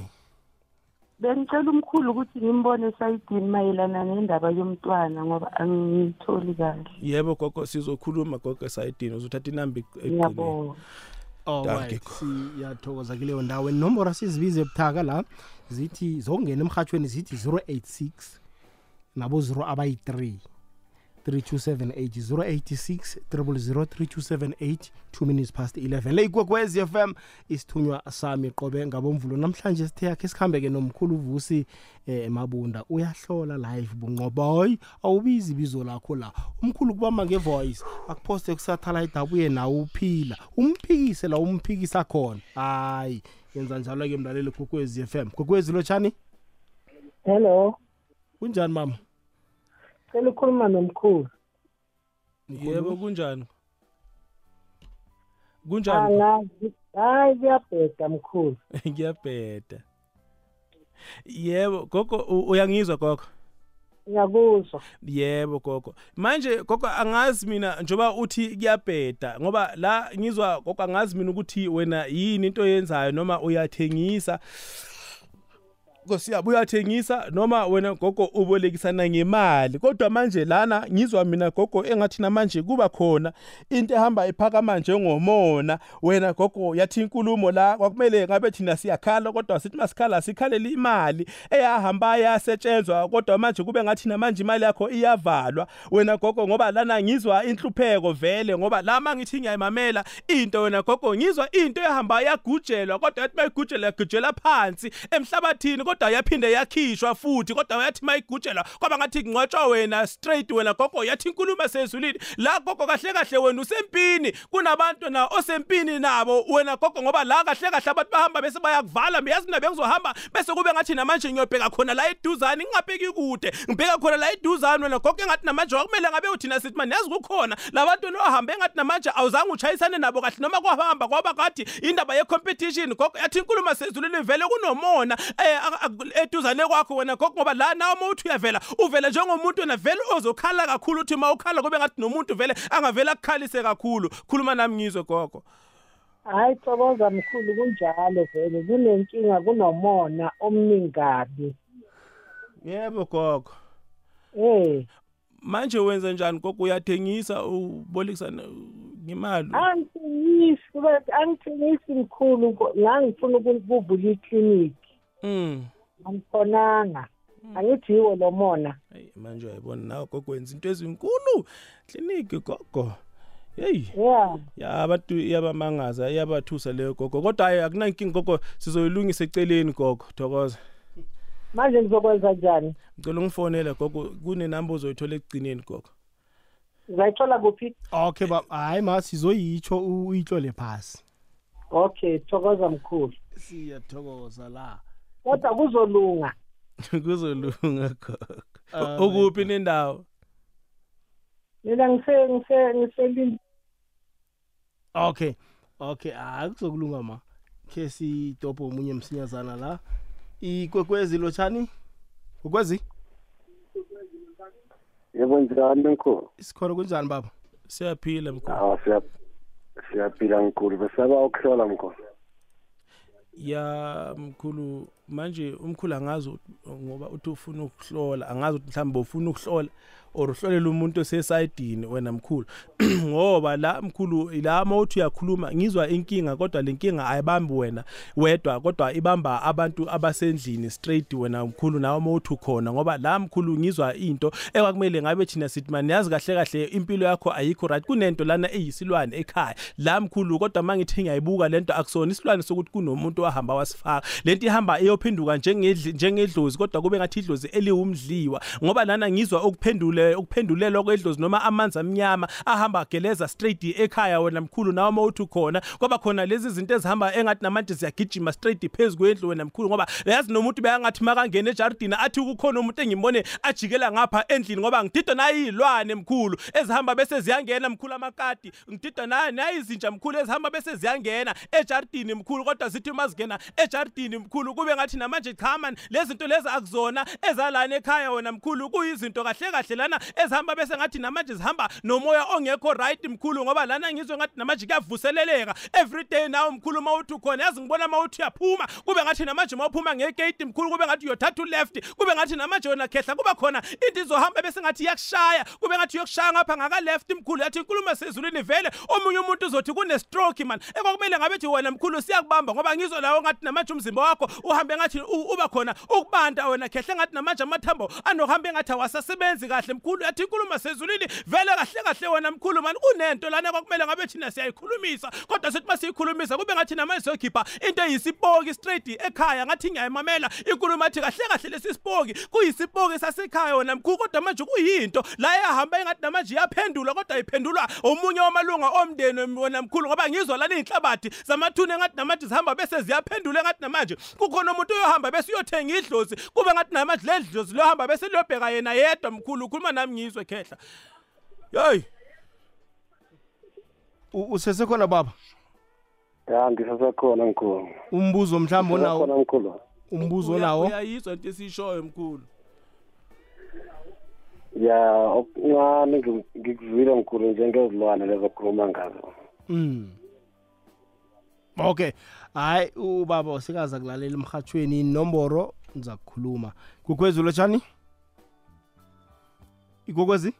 Bengicela umkhulu ukuthi ngimbone esayidini mayelana nendaba yomntwana ngoba angiyitholi kahle. Yebo gogo sizokhuluma gogo esayidini uzothatha inamba eqinile ngiyabonga. Alright siyathokoza kuleyo ndawo. Inomboro sizibize ebuthaka la zithi zokungena emhathweni zithi 086 nabo 0 abayi3 3278 086 0003278 2 minutes past 11 le ikwekwezi FM isithunywa sami qobe ngabomvulo. Namhlanje sithe yakhe sikhambeke nomkhulu uvusi eh, emabunda uyahlola live bunqoboy awubizi ibizo lakho la. Umkhulu kubamba ngevoice. Akuphoste kusatellite abuye nawe uphila. Umphikise la umphikisa khona. Hayi yenza njalo ke mlaleli kokwezi FM kokwezi lotshani? Hello. Kunjani mama? Cela ukhuluma nomkhulu. Yebo kunjani? Kunjani? Angazi. Hayi kuyabheda mkhulu. Ngiyabheda yebo gogo u- uyangizwa gogo? Ngiyakuzwa. Yebo gogo. Manje gogo angazi mina njoba uthi kuyabheda ngoba la ngizwa gogo angazi mina ukuthi wena yini into oyenzayo noma uyathengisa. Nkosiyabu uyathengisa noma wena gogo ubolekisana ngemali. Kodwa manje lana ngizwa mina gogo engathi namanje kuba khona into ehamba iphakama njengomona. Wena gogo yathi inkulumo la kwakumele ngabe thina siyakhala kodwa sithi masikhala sikhalela imali eyahamba yasetshenzwa kodwa manje kube ngathi namanje imali yakho iyavalwa. Wena gogo ngoba lana ngizwa inhlupheko vele ngoba la mangithi ngiyayimamela into wena gogo ngizwa into ehamba yagujelwa kodwa yathi mayigujela yagujela phansi emhlabathini kodwa yaphinde yakhishwa futhi kodwa yathi mayigujelwa kwaba ngathi kungcwatshwa wena straight wena gogo yathi inkulumo sezulile la gogo kahle kahle wena usempini. Kunabantu na osempini nabo wena gogo ngoba la kahle kahle abantu bahamba bese bayakuvala miyazi mina bengizohamba bese kube ngathi namanje ngiyobheka khona la eduzane ngingabheki kude. Ngibheka khona la eduzane wena gogo engathi namanje kwakumele ngabe uthina sithi manje yazi kukhona. Labantu nohambe engathi namanje awuzange uchayisane nabo kahle noma kwahamba kwaba ngathi indaba ye competition gogo yathi inkulumo sezulile vele kunomona eh, a- a- eduzane kwakho wena gogo ngoba la nawe uma uthi uyavela uvele njengomuntu wena vele ozokhala kakhulu uthi uma ukhala kube ngathi nomuntu vele angavele akukhalise kakhulu. Khuluma nami ngizwe gogo. Hayi thokoza mkhulu kunjalo vele kunenkinga kunomona omningi kabi yebo gogo. Eh. Manje wenza njani gogo? Uyathengisa ubolekisana ngemali? Angithengisi angithengisi mkhulu ngangifuna ukuvula ikliniki mm angikhonanga. Angithiwo lo mona. Hey manje uyayibona nawe gogo wenza into ezinkulu. Clinic gogo. Hey. Yeah ya abantu iyabamangaza iyabathusa leyo gogo. Kodwa hayi akunankingi gogo. Sizoyilungisa eceleni gogo. Thokoza. Manje ngizokwenza njani? Ngicela ungifonele gogo. Kunenamba ozoyithola ekugcineni gogo. Ngizayithola kuphi? Okay ba hayi ma sizoyitsho uyihlole phasi. Okay thokoza mkhulu. Siyathokoza la. Kodwa kuzolunga. Kuzolunga gogo. Ah, ukuphi nendawo? Mina ngise ngise ngiselinde okay okay hayi kuzokulunga ma. Khe sitophe omunye msinyazana la. Ikwekwezi lotshani? Ukwezi yebo njani mkhulu? Isikhona kunjani baba? Siyaphila mkhulu. Hawa siya siyaphila mkhulu. Besaba ukuhlola mkhulu. Ya mkhulu manje umkhulu angazi ut- ngoba uthi ufuna ukuhlola angazi ukuthi mhlawumbe ufuna ukuhlola. Or uhlolela umuntu osesayidini wena mkhulu. Ngoba la mkhulu la mawuthi uyakhuluma ngizwa inkinga kodwa le nkinga ayibambi wena wedwa kodwa ibamba abantu abasendlini straight wena mkhulu nawe mawuthi ukhona. Ngoba la mkhulu ngizwa into ekwakumele ngabe thina sithi manje yazi kahle kahle impilo yakho ayikho right. Kunento lana eyisilwane ekhaya. La mkhulu kodwa mangithi ngiyayibuka lento akusona isilwane sokuthi kunomuntu wahamba wasifaka. Lento ihamba iyophenduka njengedli njengedlozi kodwa kube ngathi idlozi eliwumdliwa. Ngoba lana ngizwa ukuphendule ukuphendulelwa kwedlozi noma amanzi amnyama ahamba ageleza straight ekhaya wena mkhulu nawe mawuthi khona kwaba khona lezi zinto ezihamba engathi namanje ziyagijima straight phezulu kwendlu wena mkhulu ngoba yazi nomuntu beyangathi makangena ejardini athi kukhona umuntu engimbone ajikela ngapha endlini ngoba ngididwa nayilwane mkhulu ezihamba bese ziyangena mkhulu amakati. Ngididwa nayizinja mkhulu ezihamba bese ziyangena ejardini mkhulu kodwa zithi mazingena ejardini mkhulu kube ngathi namanje cha man lezi zinto lezi akuzona ezalana ekhaya wena mkhulu kuyizinto kahle kahle lana ezihamba bese ngathi namanje zihamba nomoya ongekho right mkhulu ngoba lana ngizwe ngathi namanje kuyavuseleleka. Every day nawe mkhulu mawuthi ukhona yazi ngibona mawuthi uyaphuma. Kube ngathi namanje mawuphuma ngegate mkhulu kube ngathi uyothatha uleft kube ngathi namanje wena khehla kuba khona into izohamba bese ngathi iyakushaya. Kube ngathi uyokushaya ngapha ngaka left mkhulu yathi inkulumo sezulwini vele omunye umuntu uzothi kune stroke man. Ekwakumele ngabe thi wena mkhulu siyakubamba ngoba ngizwe lawo ngathi namanje umzimba wakho uhambe ngathi u- uba khona ukubanda wena khehla ngathi namanje amathambo anohambe ngathi awasasebenzi kahle mkhulu yathi inkulumo sezulwini vele kahle kahle wena mkhulu man kunento lana kwakumele ngabe thina siyayikhulumisa. Kodwa sithi masiyikhulumisa kube ngathi namanje siyokhipha into eyisipoki straight ekhaya ngathi ngiyayimamela inkulumo athi kahle kahle lesi sipoki kuyisipoki sasekhaya wena mkhulu kodwa manje kuyinto. La yahamba engathi namanje iyaphendulwa kodwa iphendulwa omunye wamalunga omndeni wena mkhulu ngoba ngizwa lana iy'nhlabathi zamathuna engathi namanje zihamba bese ziyaphendula engathi namanje. Kukhona umuntu uyohamba bese uyothenga idlozi kube ngathi namanje le dlozi liyohamba bese liyobheka yena yedwa mkhulu ukhuluma khuluma nami ngizwe khehla. Hey! Usesekhona baba? Ya ngisasekhona mkhulu. Umbuzo mhlawumbe onawo? Mkhulu. Umbuzo onawo? uyayizwa into esishoyo mkhulu. Ya okuncane ngikuzwile mkhulu njengezilwane lezo khuluma ngazo? Mm okay. Hayi ubaba usikaza kulalela emhathweni inomboro ngiza kukhuluma kukhwezulu tshani? 082 igogwezi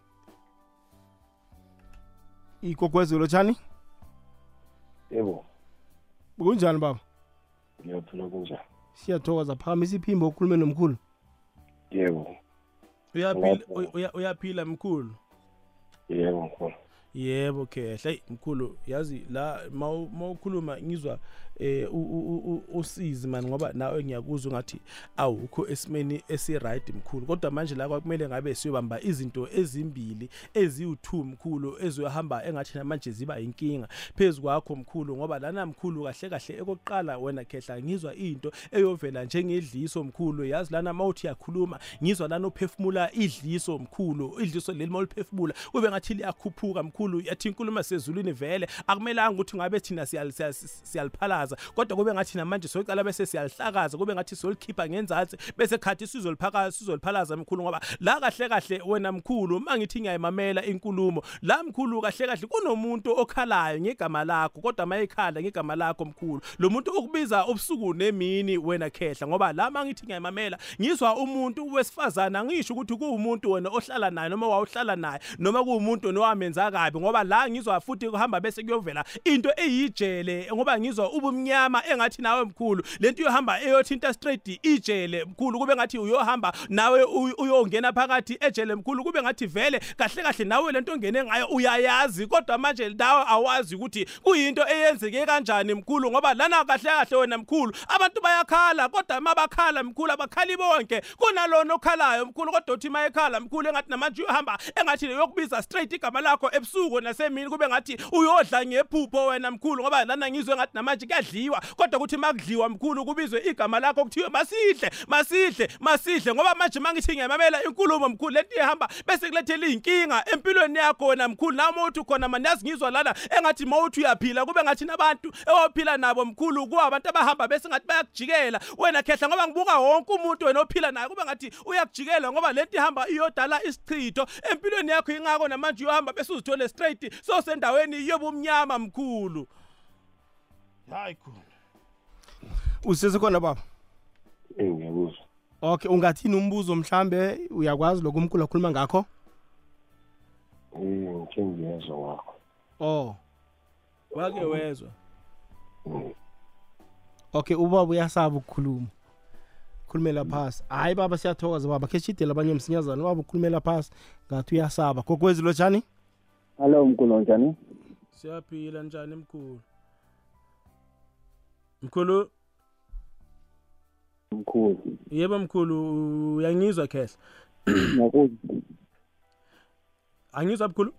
igogwezi lotshani yebo. Kunjani baba? Ngiyaphila kunjani? Siyathokoza phamisa iphimbo ukhulume nomkhulu. Yebo. Uyaphila uya, uyaphila mkhulu? Yebo mkhulu. Yebo kehle mkhulu yazi la mawukhuluma ngizwa eh usizi man ngoba nawe ngiyakuzwa ngathi awukho esimeni esiright mkhulu. Kodwa manje la kwakumele ngabe siyobamba izinto ezimbili eziwu2 mkhulu ezohamba engathi namanje ziba inkinga phezulu kwakho mkhulu ngoba lana mkhulu kahle kahle ekokuqala wena khehla ngizwa into eyovela njengedliso mkhulu. Yazi lana mawuthi yakhuluma ngizwa lana uphefumula idliso mkhulu idliso leli mawuliphefumula kube ngathi liyakhuphuka mkhulu yathi inkulumo sezulwini vele akumelanga ukuthi ngabe thina siyal- siyal- siyaliphalaza kodwa kube ngathi namanje sokucala bese siyalihlakaza kube ngathi siyolikhipha ngenzansi bese khathi sizoliphakaza sizoliphalaza mkhulu ngoba la kahle kahle wena mkhulu mangithi ngiyayimamela inkulumo la mkhulu kahle kahle kunomuntu okhalayo ngegama lakho kodwa mayekhala ngegama lakho mkhulu lo muntu ukubiza ubusuku nemini wena khehla ngoba la mangithi ngiyayimamela ngizwa umuntu wesifazana ngisho ukuthi kuwumuntu wena ohlala naye noma wawuhlala naye noma kuwumuntu nowamenza kabi ngoba la ngizwa futhi kuhamba bese kuyovela into eyijele ngoba ngizwa ubumnyama engathi nawe mkhulu lento iyohamba eyothinta straight ijele mkhulu. Kube ngathi uyohamba nawe uy- uyongena phakathi ejele mkhulu kube ngathi vele kahle kahle nawe lento ongene ngayo uyayazi. Kodwa manje nawe awazi ukuthi kuyinto eyenzeke kanjani mkhulu ngoba lana kahle kahle wena mkhulu abantu bayakhala kodwa mabakhala mkhulu abakhali bonke. Kunalona okhalayo mkhulu kodwa uthi mayekhala mkhulu engathi namanje uyohamba engathi yokubiza straight igama lakho ebusuku nasemini kube ngathi uyodla ngephupho wena mkhulu ngoba lana ngizwe ngathi namanje kuyadliwa kodwa kuthi makudliwa mkhulu kubizwe igama lakho kuthiwe masihle masihle masihle ngoba manje mangithi ngiyamamela inkulumo mkhulu lento ihamba bese kulethela inkinga empilweni yakho wena mkhulu. Nami uthi khona manje yazi ngizwa lana engathi mawuthi uyaphila kube ngathi nabantu ewaphila nabo mkhulu kuwa abantu abahamba bese ngathi bayakujikela. Wena khehla ngoba ngibuka wonke umuntu wena ophila naye kube ngathi uyakujikela ngoba lento ihamba iyodala isichitho. Empilweni yakho ingako namanje uyohamba bese uzithole straight sosendaweni yobumnyama mkhulu. Hayi khulu Usesekhona baba? ngiyakuzwa Okay, ungathini umbuzo mhlambe uyakwazi lokho umkhulu akhuluma ngakho? eh ngiyezwa ngakho Oh. wake wezwa Okay, ubaba uyasaba ukukhuluma. Khulumela phasi. Hayi baba siyathokoza baba. Ke shidela abanye msinyazana baba ukhulumela phasi. Ngathi uyasaba. Kokwezi lotshani? Hello mkhulu njani? siyaphila njani mkhulu mkhulu Mkhulu. yebo mkhulu uyangizwa khehla Ngakuzwa. angizwa mkhulu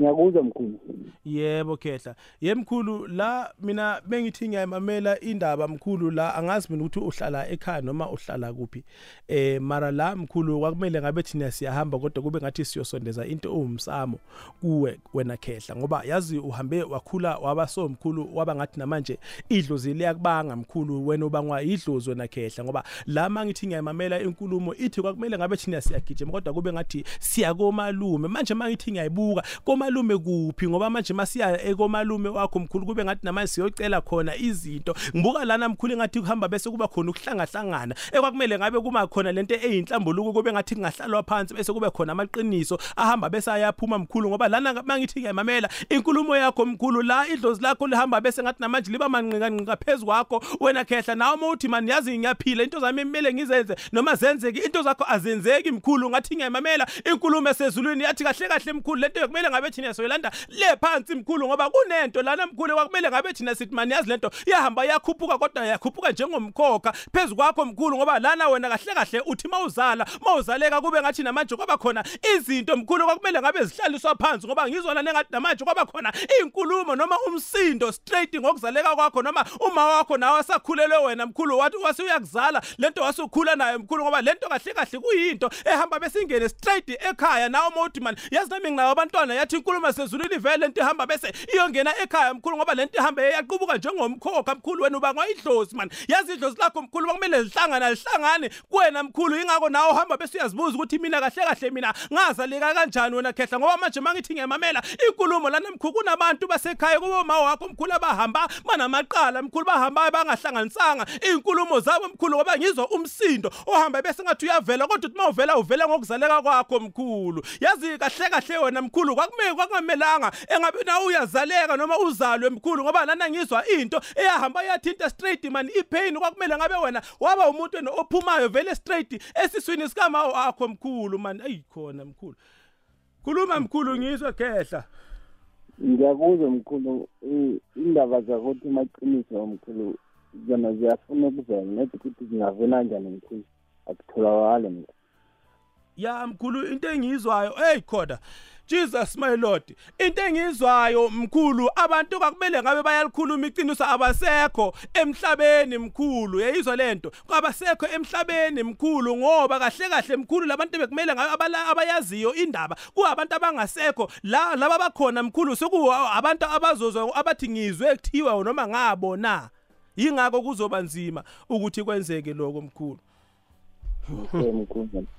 ngiyakuzwa mkhulu. Yebo khehla. Yemkhulu la mina bengithi ngiyayimamela indaba mkhulu la angazi mina ukuthi uhlala ekhaya noma uhlala kuphi. Eh mara la mkhulu kwakumele ngabe thina siyahamba kodwa kube ngathi siyosondeza into owumsamo kuwe wena khehla ngoba yazi uhambe wakhula waba so mkhulu waba ngathi namanje idlozi liyakubanga mkhulu wena ubangwa idlozi wena khehla ngoba la mangithi ngiyayimamela inkulumo ithi kwakumele ngabe thina siyagijima kodwa kube ngathi siya komalume manje mangithi ngiyayibuka komalume kuphi? Ngoba manje masiya ekomalume wakho mkhulu kube ngathi namanje siyocela khona izinto. Ngibuka lana mkhulu ngathi kuhamba bese kuba khona ukuhlangahlangana ekwakumele ngabe kuma khona lento eyinhlambuluko kube ngathi kungahlalwa phansi bese kube khona amaqiniso ahamba bese ayaphuma mkhulu. Ngoba lana mangithi ngiyamamela inkulumo yakho mkhulu la idlozi lakho lihamba bese ngathi namanje liba manqika nqika phezulu kwakho. Wena khehla nawe mawuthi mani yazi ngiyaphila into zami emele ngizenze noma zenzeke into zakho azenzeki mkhulu. Ngathi ngiyamamela inkulumo esezulwini yathi kahle kahle mkhulu lento yokumele ngabe thina soyilanda le phansi mkhulu ngoba kunento lana mkhulu kwakumele ngabe thina sithi mani yazi lento iyahamba yakhuphuka kodwa yakhuphuka njengomkhokha phezulu kwakho mkhulu ngoba lana wena kahle kahle uthi mawuzala mawuzaleka kube ngathi namanje kwaba khona izinto mkhulu kwakumele ngabe zihlaliswa phansi ngoba ngizona nengathi namanje kwaba khona inkulumo noma umsindo straight ngokuzaleka kwakho noma uma wakho nawe asakhulelwe wena mkhulu wathi wase uyakuzala lento wasukhula nayo mkhulu ngoba lento kahle kahle kuyinto ehamba besingene straight ekhaya nawe mawuthi man yazi nami nginawo abantwana yathi inkulumo sezulwini vele lento ihamba bese iyongena ekhaya mkhulu ngoba lento ihamba yaqubuka njengomkhokha mkhulu wena uba ngayidlozi man. Yazi idlozi lakho mkhulu bakumele lihlangana lihlangane kuwena mkhulu. Ingako nawe uhamba bese uyazibuza ukuthi mina kahle kahle mina ngazaleka kanjani wena khehla? Ngoba manje mangithi ngiyamamela inkulumo lana mkhulu kunabantu basekhaya kubo ma wakho mkhulu abahamba banamaqala mkhulu bahamba bangahlanganisanga. Inkulumo zabo mkhulu ngoba ngizwa umsindo ohamba bese ngathi uyavela kodwa uthi mawuvela uvela ngokuzaleka kwakho mkhulu. Yazi kahle kahle wena mkhulu kwakumele kwakungamelanga engabe na uyazaleka noma uzalwe mkhulu ngoba lana ngizwa into eyahamba yathinta straight man ipain kwakumele ngabe wena waba umuntu ophumayo vele straight esiswini sikama wakho mkhulu man. Ayikhona mkhulu. Khuluma mkhulu ngizwe khehla ngiyakuzwa mkhulu indaba zakuthi maqiniso mkhulu zona ziyafuna ukuvela nedi ukuthi zingavela njani mkhulu. Akutholakali mkhulu. Ya mkhulu into engiyizwayo hey khoda Jesus my lord. Into engizwayo mkhulu abantu kwakumele ngabe bayalikhuluma iqiniso abasekho emhlabeni mkhulu. Yayizwa lento kwabasekho emhlabeni mkhulu ngoba kahle kahle mkhulu labantu bekumele ngabe abala- abayaziyo indaba kuabantu abangasekho. La laba bakhona mkhulu soku abantu abazozwa abathi ngizwe kuthiwa noma ngabona. Yingakho kuzoba nzima ukuthi kwenzeke lokho mkhulu okay mkhulu.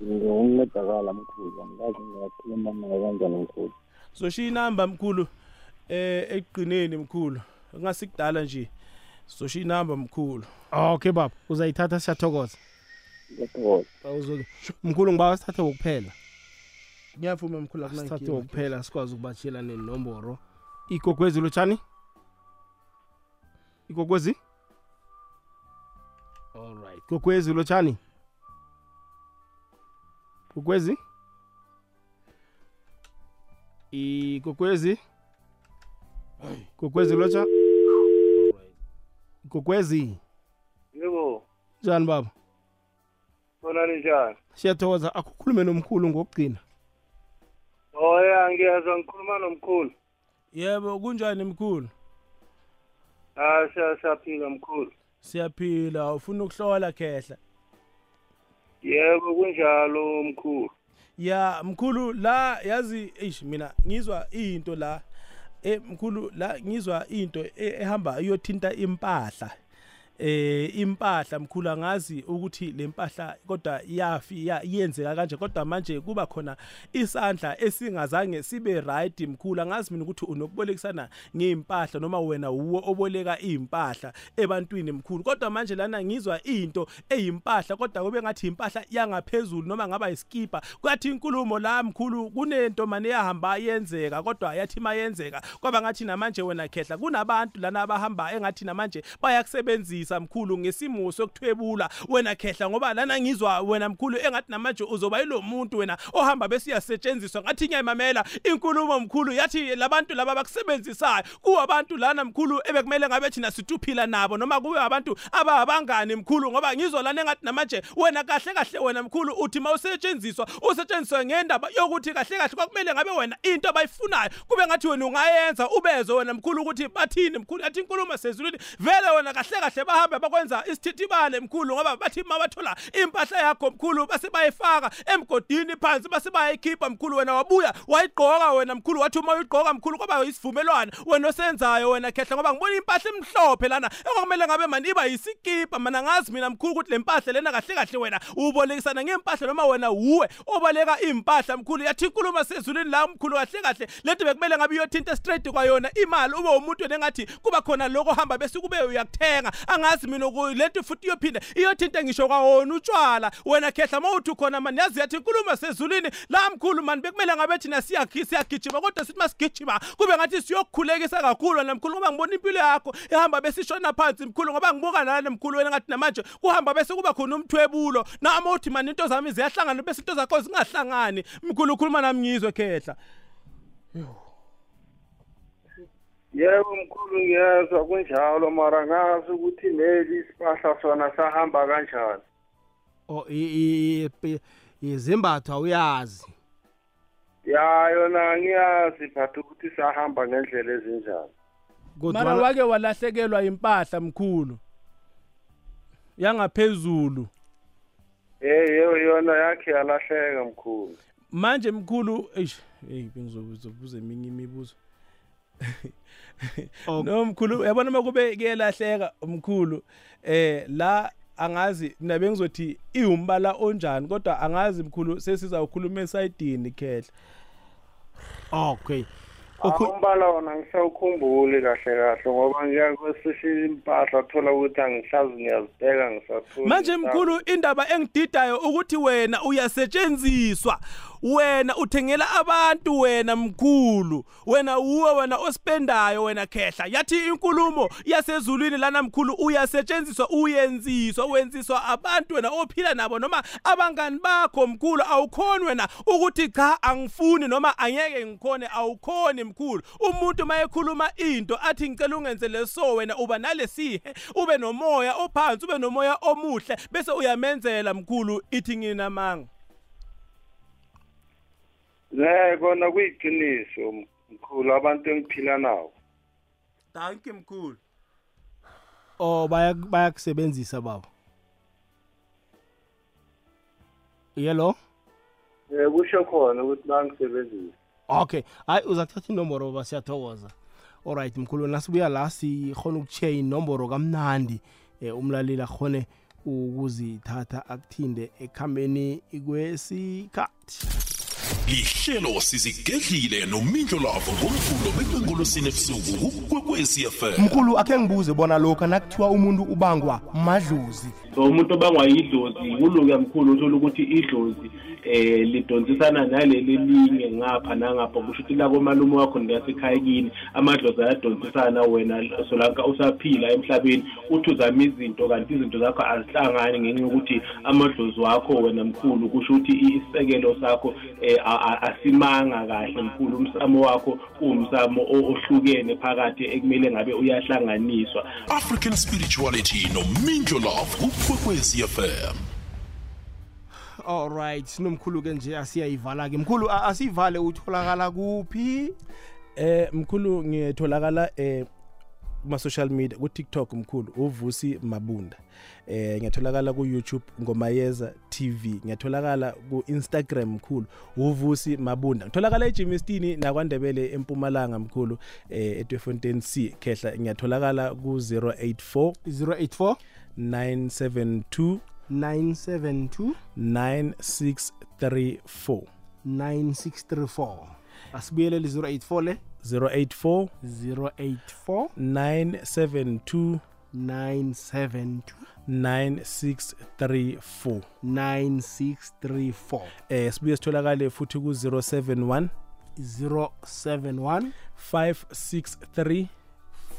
ngiyoncedakala mkhulu angazi ngingakhuluma naye kanjani mkhulu soshiya inamba mkhulu eh eqineni mkhulu ngasikudala nje. Soshiya inamba mkhulu. Okay baba. Uzayithatha siyathokoza. Ngiyathokoza Awuzwe- mkhulu ngibawa sithathe wokuphela. Ngiyavuma mkhulu sithathe akunankinga wokuphela sikwazi ukubatshela nenomboro. Igogwezi lotshani igogwezi alright gogwezi lotshani gogwezi igogwezi gogwezi lotsha? Gogwezi yebo. Njani baba? Khona ninjani siyathokoza. Akukhulume nomkhulu ngokugcina. Oya ngiyazwa ngikhuluma nomkhulu. Yebo kunjani mkhulu? Ah siya- siyaphila mkhulu. Siyaphila. Ufuna ukuhlola khehla? Yebo kunjalo mkhulu. Ya mkhulu la yazi eish mina ngizwa into la eh mkhulu la ngizwa into e- ehamba iyothinta impahla. Eh impahla mkhulu angazi ukuthi lempahla kodwa yafi ya- iyenzeka kanje. Kodwa manje kuba khona isandla esingazange sibe right mkhulu. Angazi mina ukuthi unokubolekisana ngeimpahla noma wena uwo oboleka impahla ebantwini mkhulu. Kodwa manje lana ngizwa into eyimpahla kodwa kube ngathi impahla yangaphezulu noma ngaba iskipa kwathi inkulumo la mkhulu kunento manje yahamba yenzeka kodwa yathi mayenzeka kwaba ngathi namanje wena khehla. Kunabantu lana abahamba engathi namanje bayakusebenzisa. Ukusifundisa mkhulu ngesimo sokuthwebula wena khehla ngoba lana ngizwa wena mkhulu engathi namaje uzoba yilo muntu wena ohamba besiyasetshenziswa. Ngathi ngiyayimamela inkulumo mkhulu yathi labantu laba bakusebenzisayo kuwabantu lana mkhulu ebekumele ngabe thina situphila nabo noma kube abantu abangani mkhulu ngoba ngizwa lana engathi namaje wena kahle kahle wena mkhulu uthi mawusetshenziswa usetshenziswa ngendaba yokuthi kahle kahle kwakumele ngabe wena into abayifunayo kube ngathi wena ungayenza ubezwe wena mkhulu ukuthi bathini mkhulu yathi inkulumo sezulwini vele wena kahle kahle bahambe bakwenza isithithibale mkhulu ngoba bathi mabathola impahla yakho mkhulu base bayifaka emgodini phansi base bayikhipha mkhulu. Wena wabuya wayigqoka wena mkhulu wathi uma uyigqoka mkhulu kwaba isivumelwano wena osenzayo wena khehla ngoba ngibona impahla emhlophe lana ekwakumele ngabe mani iba yisikipa. Mana ngazi mina mkhulu ukuthi le mpahla lena kahle kahle wena ubolekisana ngempahla noma wena uwe obaleka impahla mkhulu. Yathi inkulumo sezulwini la mkhulu kahle kahle lento bekumele ngabe iyothinta straight kwayona imali. Ube umuntu nengathi kuba khona lokho hamba bese kube uyakuthenga. Angazi mina lento futhi iyophinda iyothinta ngisho kwawona utshwala. Wena khehla mawuthi khona mani yazi yathi inkulumo sezulwini la mkhulu mani bekumele ngabe thina siyagijima kodwa sithi masigijima kube ngathi siyokukhulekisa kakhulu wena mkhulu ngoba ngibona impilo yakho ehamba besishona phansi mkhulu ngoba ngibuka nalana mkhulu wena ngathi namanje kuhamba bese kuba khona umthwebulo. Nami uthi mani into zami ziyahlangana bese into zakho zingahlangani. Mkhulu ukhuluma nami ngizwe khehla. Yebo mkhulu ngiyezwa kunjalo mara ngazi ukuthi leli isipahla sona sahamba kanjani. Oh izembatho awuyazi. Ya yona ngiyazi but ukuthi sahamba ngendlela ezinjani mara wake walahlekelwa impahla mkhulu. Yangaphezulu. Eh yebo yona yakhe yalahleka mkhulu. Manje mkhulu eish hey bengizobuza eminye imibuzo. no mkhulu yabona uma kube kuyelahleka umkhulu eh la angazi mina bengizothi iwumbala onjani kodwa angazi mkhulu sesizawukhuluma esayidini khehla. Okay umbala wona ngisawukhumbuli kahle kahle ngoba ngiyakwesisha impahla thola ukuthi angihlazi ngiyazibheka ngisathula manje mkhulu indaba engididayo ukuthi wena uyasetshenziswa. Wena uthengela abantu wena mkhulu wena uwe wena ospendayo wena khehla. Yathi inkulumo yasezulwini lana mkhulu uyasetshenziswa uyenziswa wenziswa abantu wena ophila nabo noma abangani bakho mkhulu awukhoni wena ukuthi cha angifuni noma angeke ngikhone awukhoni mkhulu umuntu mayekhuluma into athi ngicela ungenze leso wena uba nalesihe ube nomoya ophansi ube nomoya omuhle bese uyamenzela mkhulu ithi ngina manga Ne kona kuyiqiniso mkhulu abantu engiphila nawo. Thank you mkhulu. Oh baya bayakusebenzisa baba. Yellow? Eh kusho khona ukuthi bangisebenzisa. Okay, hayi uzathatha inomboro baba siyathokoza. Alright mkhulu nasibuya la sikhona ukuthiya inomboro kamnandi eh umlaleli akhone ukuzithatha akuthinde ekhambeni kwesikhathi. lihlelo sizigedlile nomindlo lavo ngomvulo bekwengolosini ebusuku kukwekwezi FM mkhulu akhe ngibuze bona lokhu nakuthiwa umuntu ubangwa madlozi so umuntu obangwa yidlozi kuluke mkhulu uthola ukuthi idlozi eh lidonsisana naleli linye ngapha nangapha. Kusho ukuthi la komalume wakho ngasekhaya kini amadlozi ayadonsisana wena solanka usaphila emhlabeni uthi uzama izinto kanti izinto zakho azihlangani ngenxa yokuthi amadlozi wakho wena mkhulu. Kusho ukuthi isekelo sakho eh asimanga kahle mkhulu. Umsamo wakho uwumsamo ohlukene phakathi ekumele ngabe uyahlanganiswa. African spirituality nomindlo love kukwekwezi FM Alright sinomkhulu ke nje asiyayivala ke. Mkhulu asivale utholakala kuphi? Eh mkhulu ngiyetholakala eh kuma social media ku TikTok mkhulu uvusi mabunda. Eh ngiyatholakala ku YouTube ngomayeza TV ngiyatholakala ku Instagram mkhulu uvusi mabunda. Ngitholakala eJimistini nakwandebele empumalanga mkhulu eh eTwefontein C. Khehla ngiyatholakala ku 084 084 972 972 9634 9634 asibuyelele 084 le? 084 084 972 972 9634 9634 eh sibuye sitholakale futhi ku 071 071 563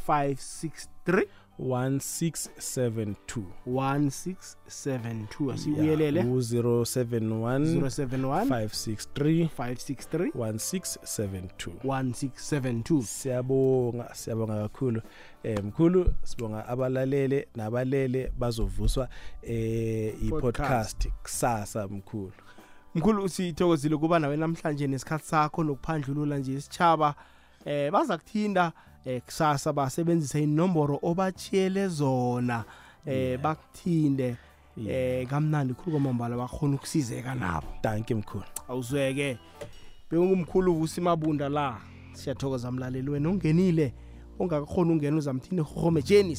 563 1672 1672 asibuyelele? U-071 071 563 563 1672 1672 siyabonga siyabonga kakhulu. Eh mkhulu sibonga abalalele nabalele bazovuswa eh i-podcast kusasa mkhulu. Mkhulu sithokozile kuba nawe namhlanje nesikhathi sakho nokuphandlulula nje isitshaba eh baza kuthinda eh kusasa basebenzisa inomboro obachiyele zona. Eh bakuthinde eh kamnandi khulu kwamambala bakhona ukusizeka nabo. Thank you mkhulu. Awuzweke bekungumkhulu uvusa imabunda la. Siyathokoza mlaleli wena ungenile ongakakhona ungena uzamthini horhome jeni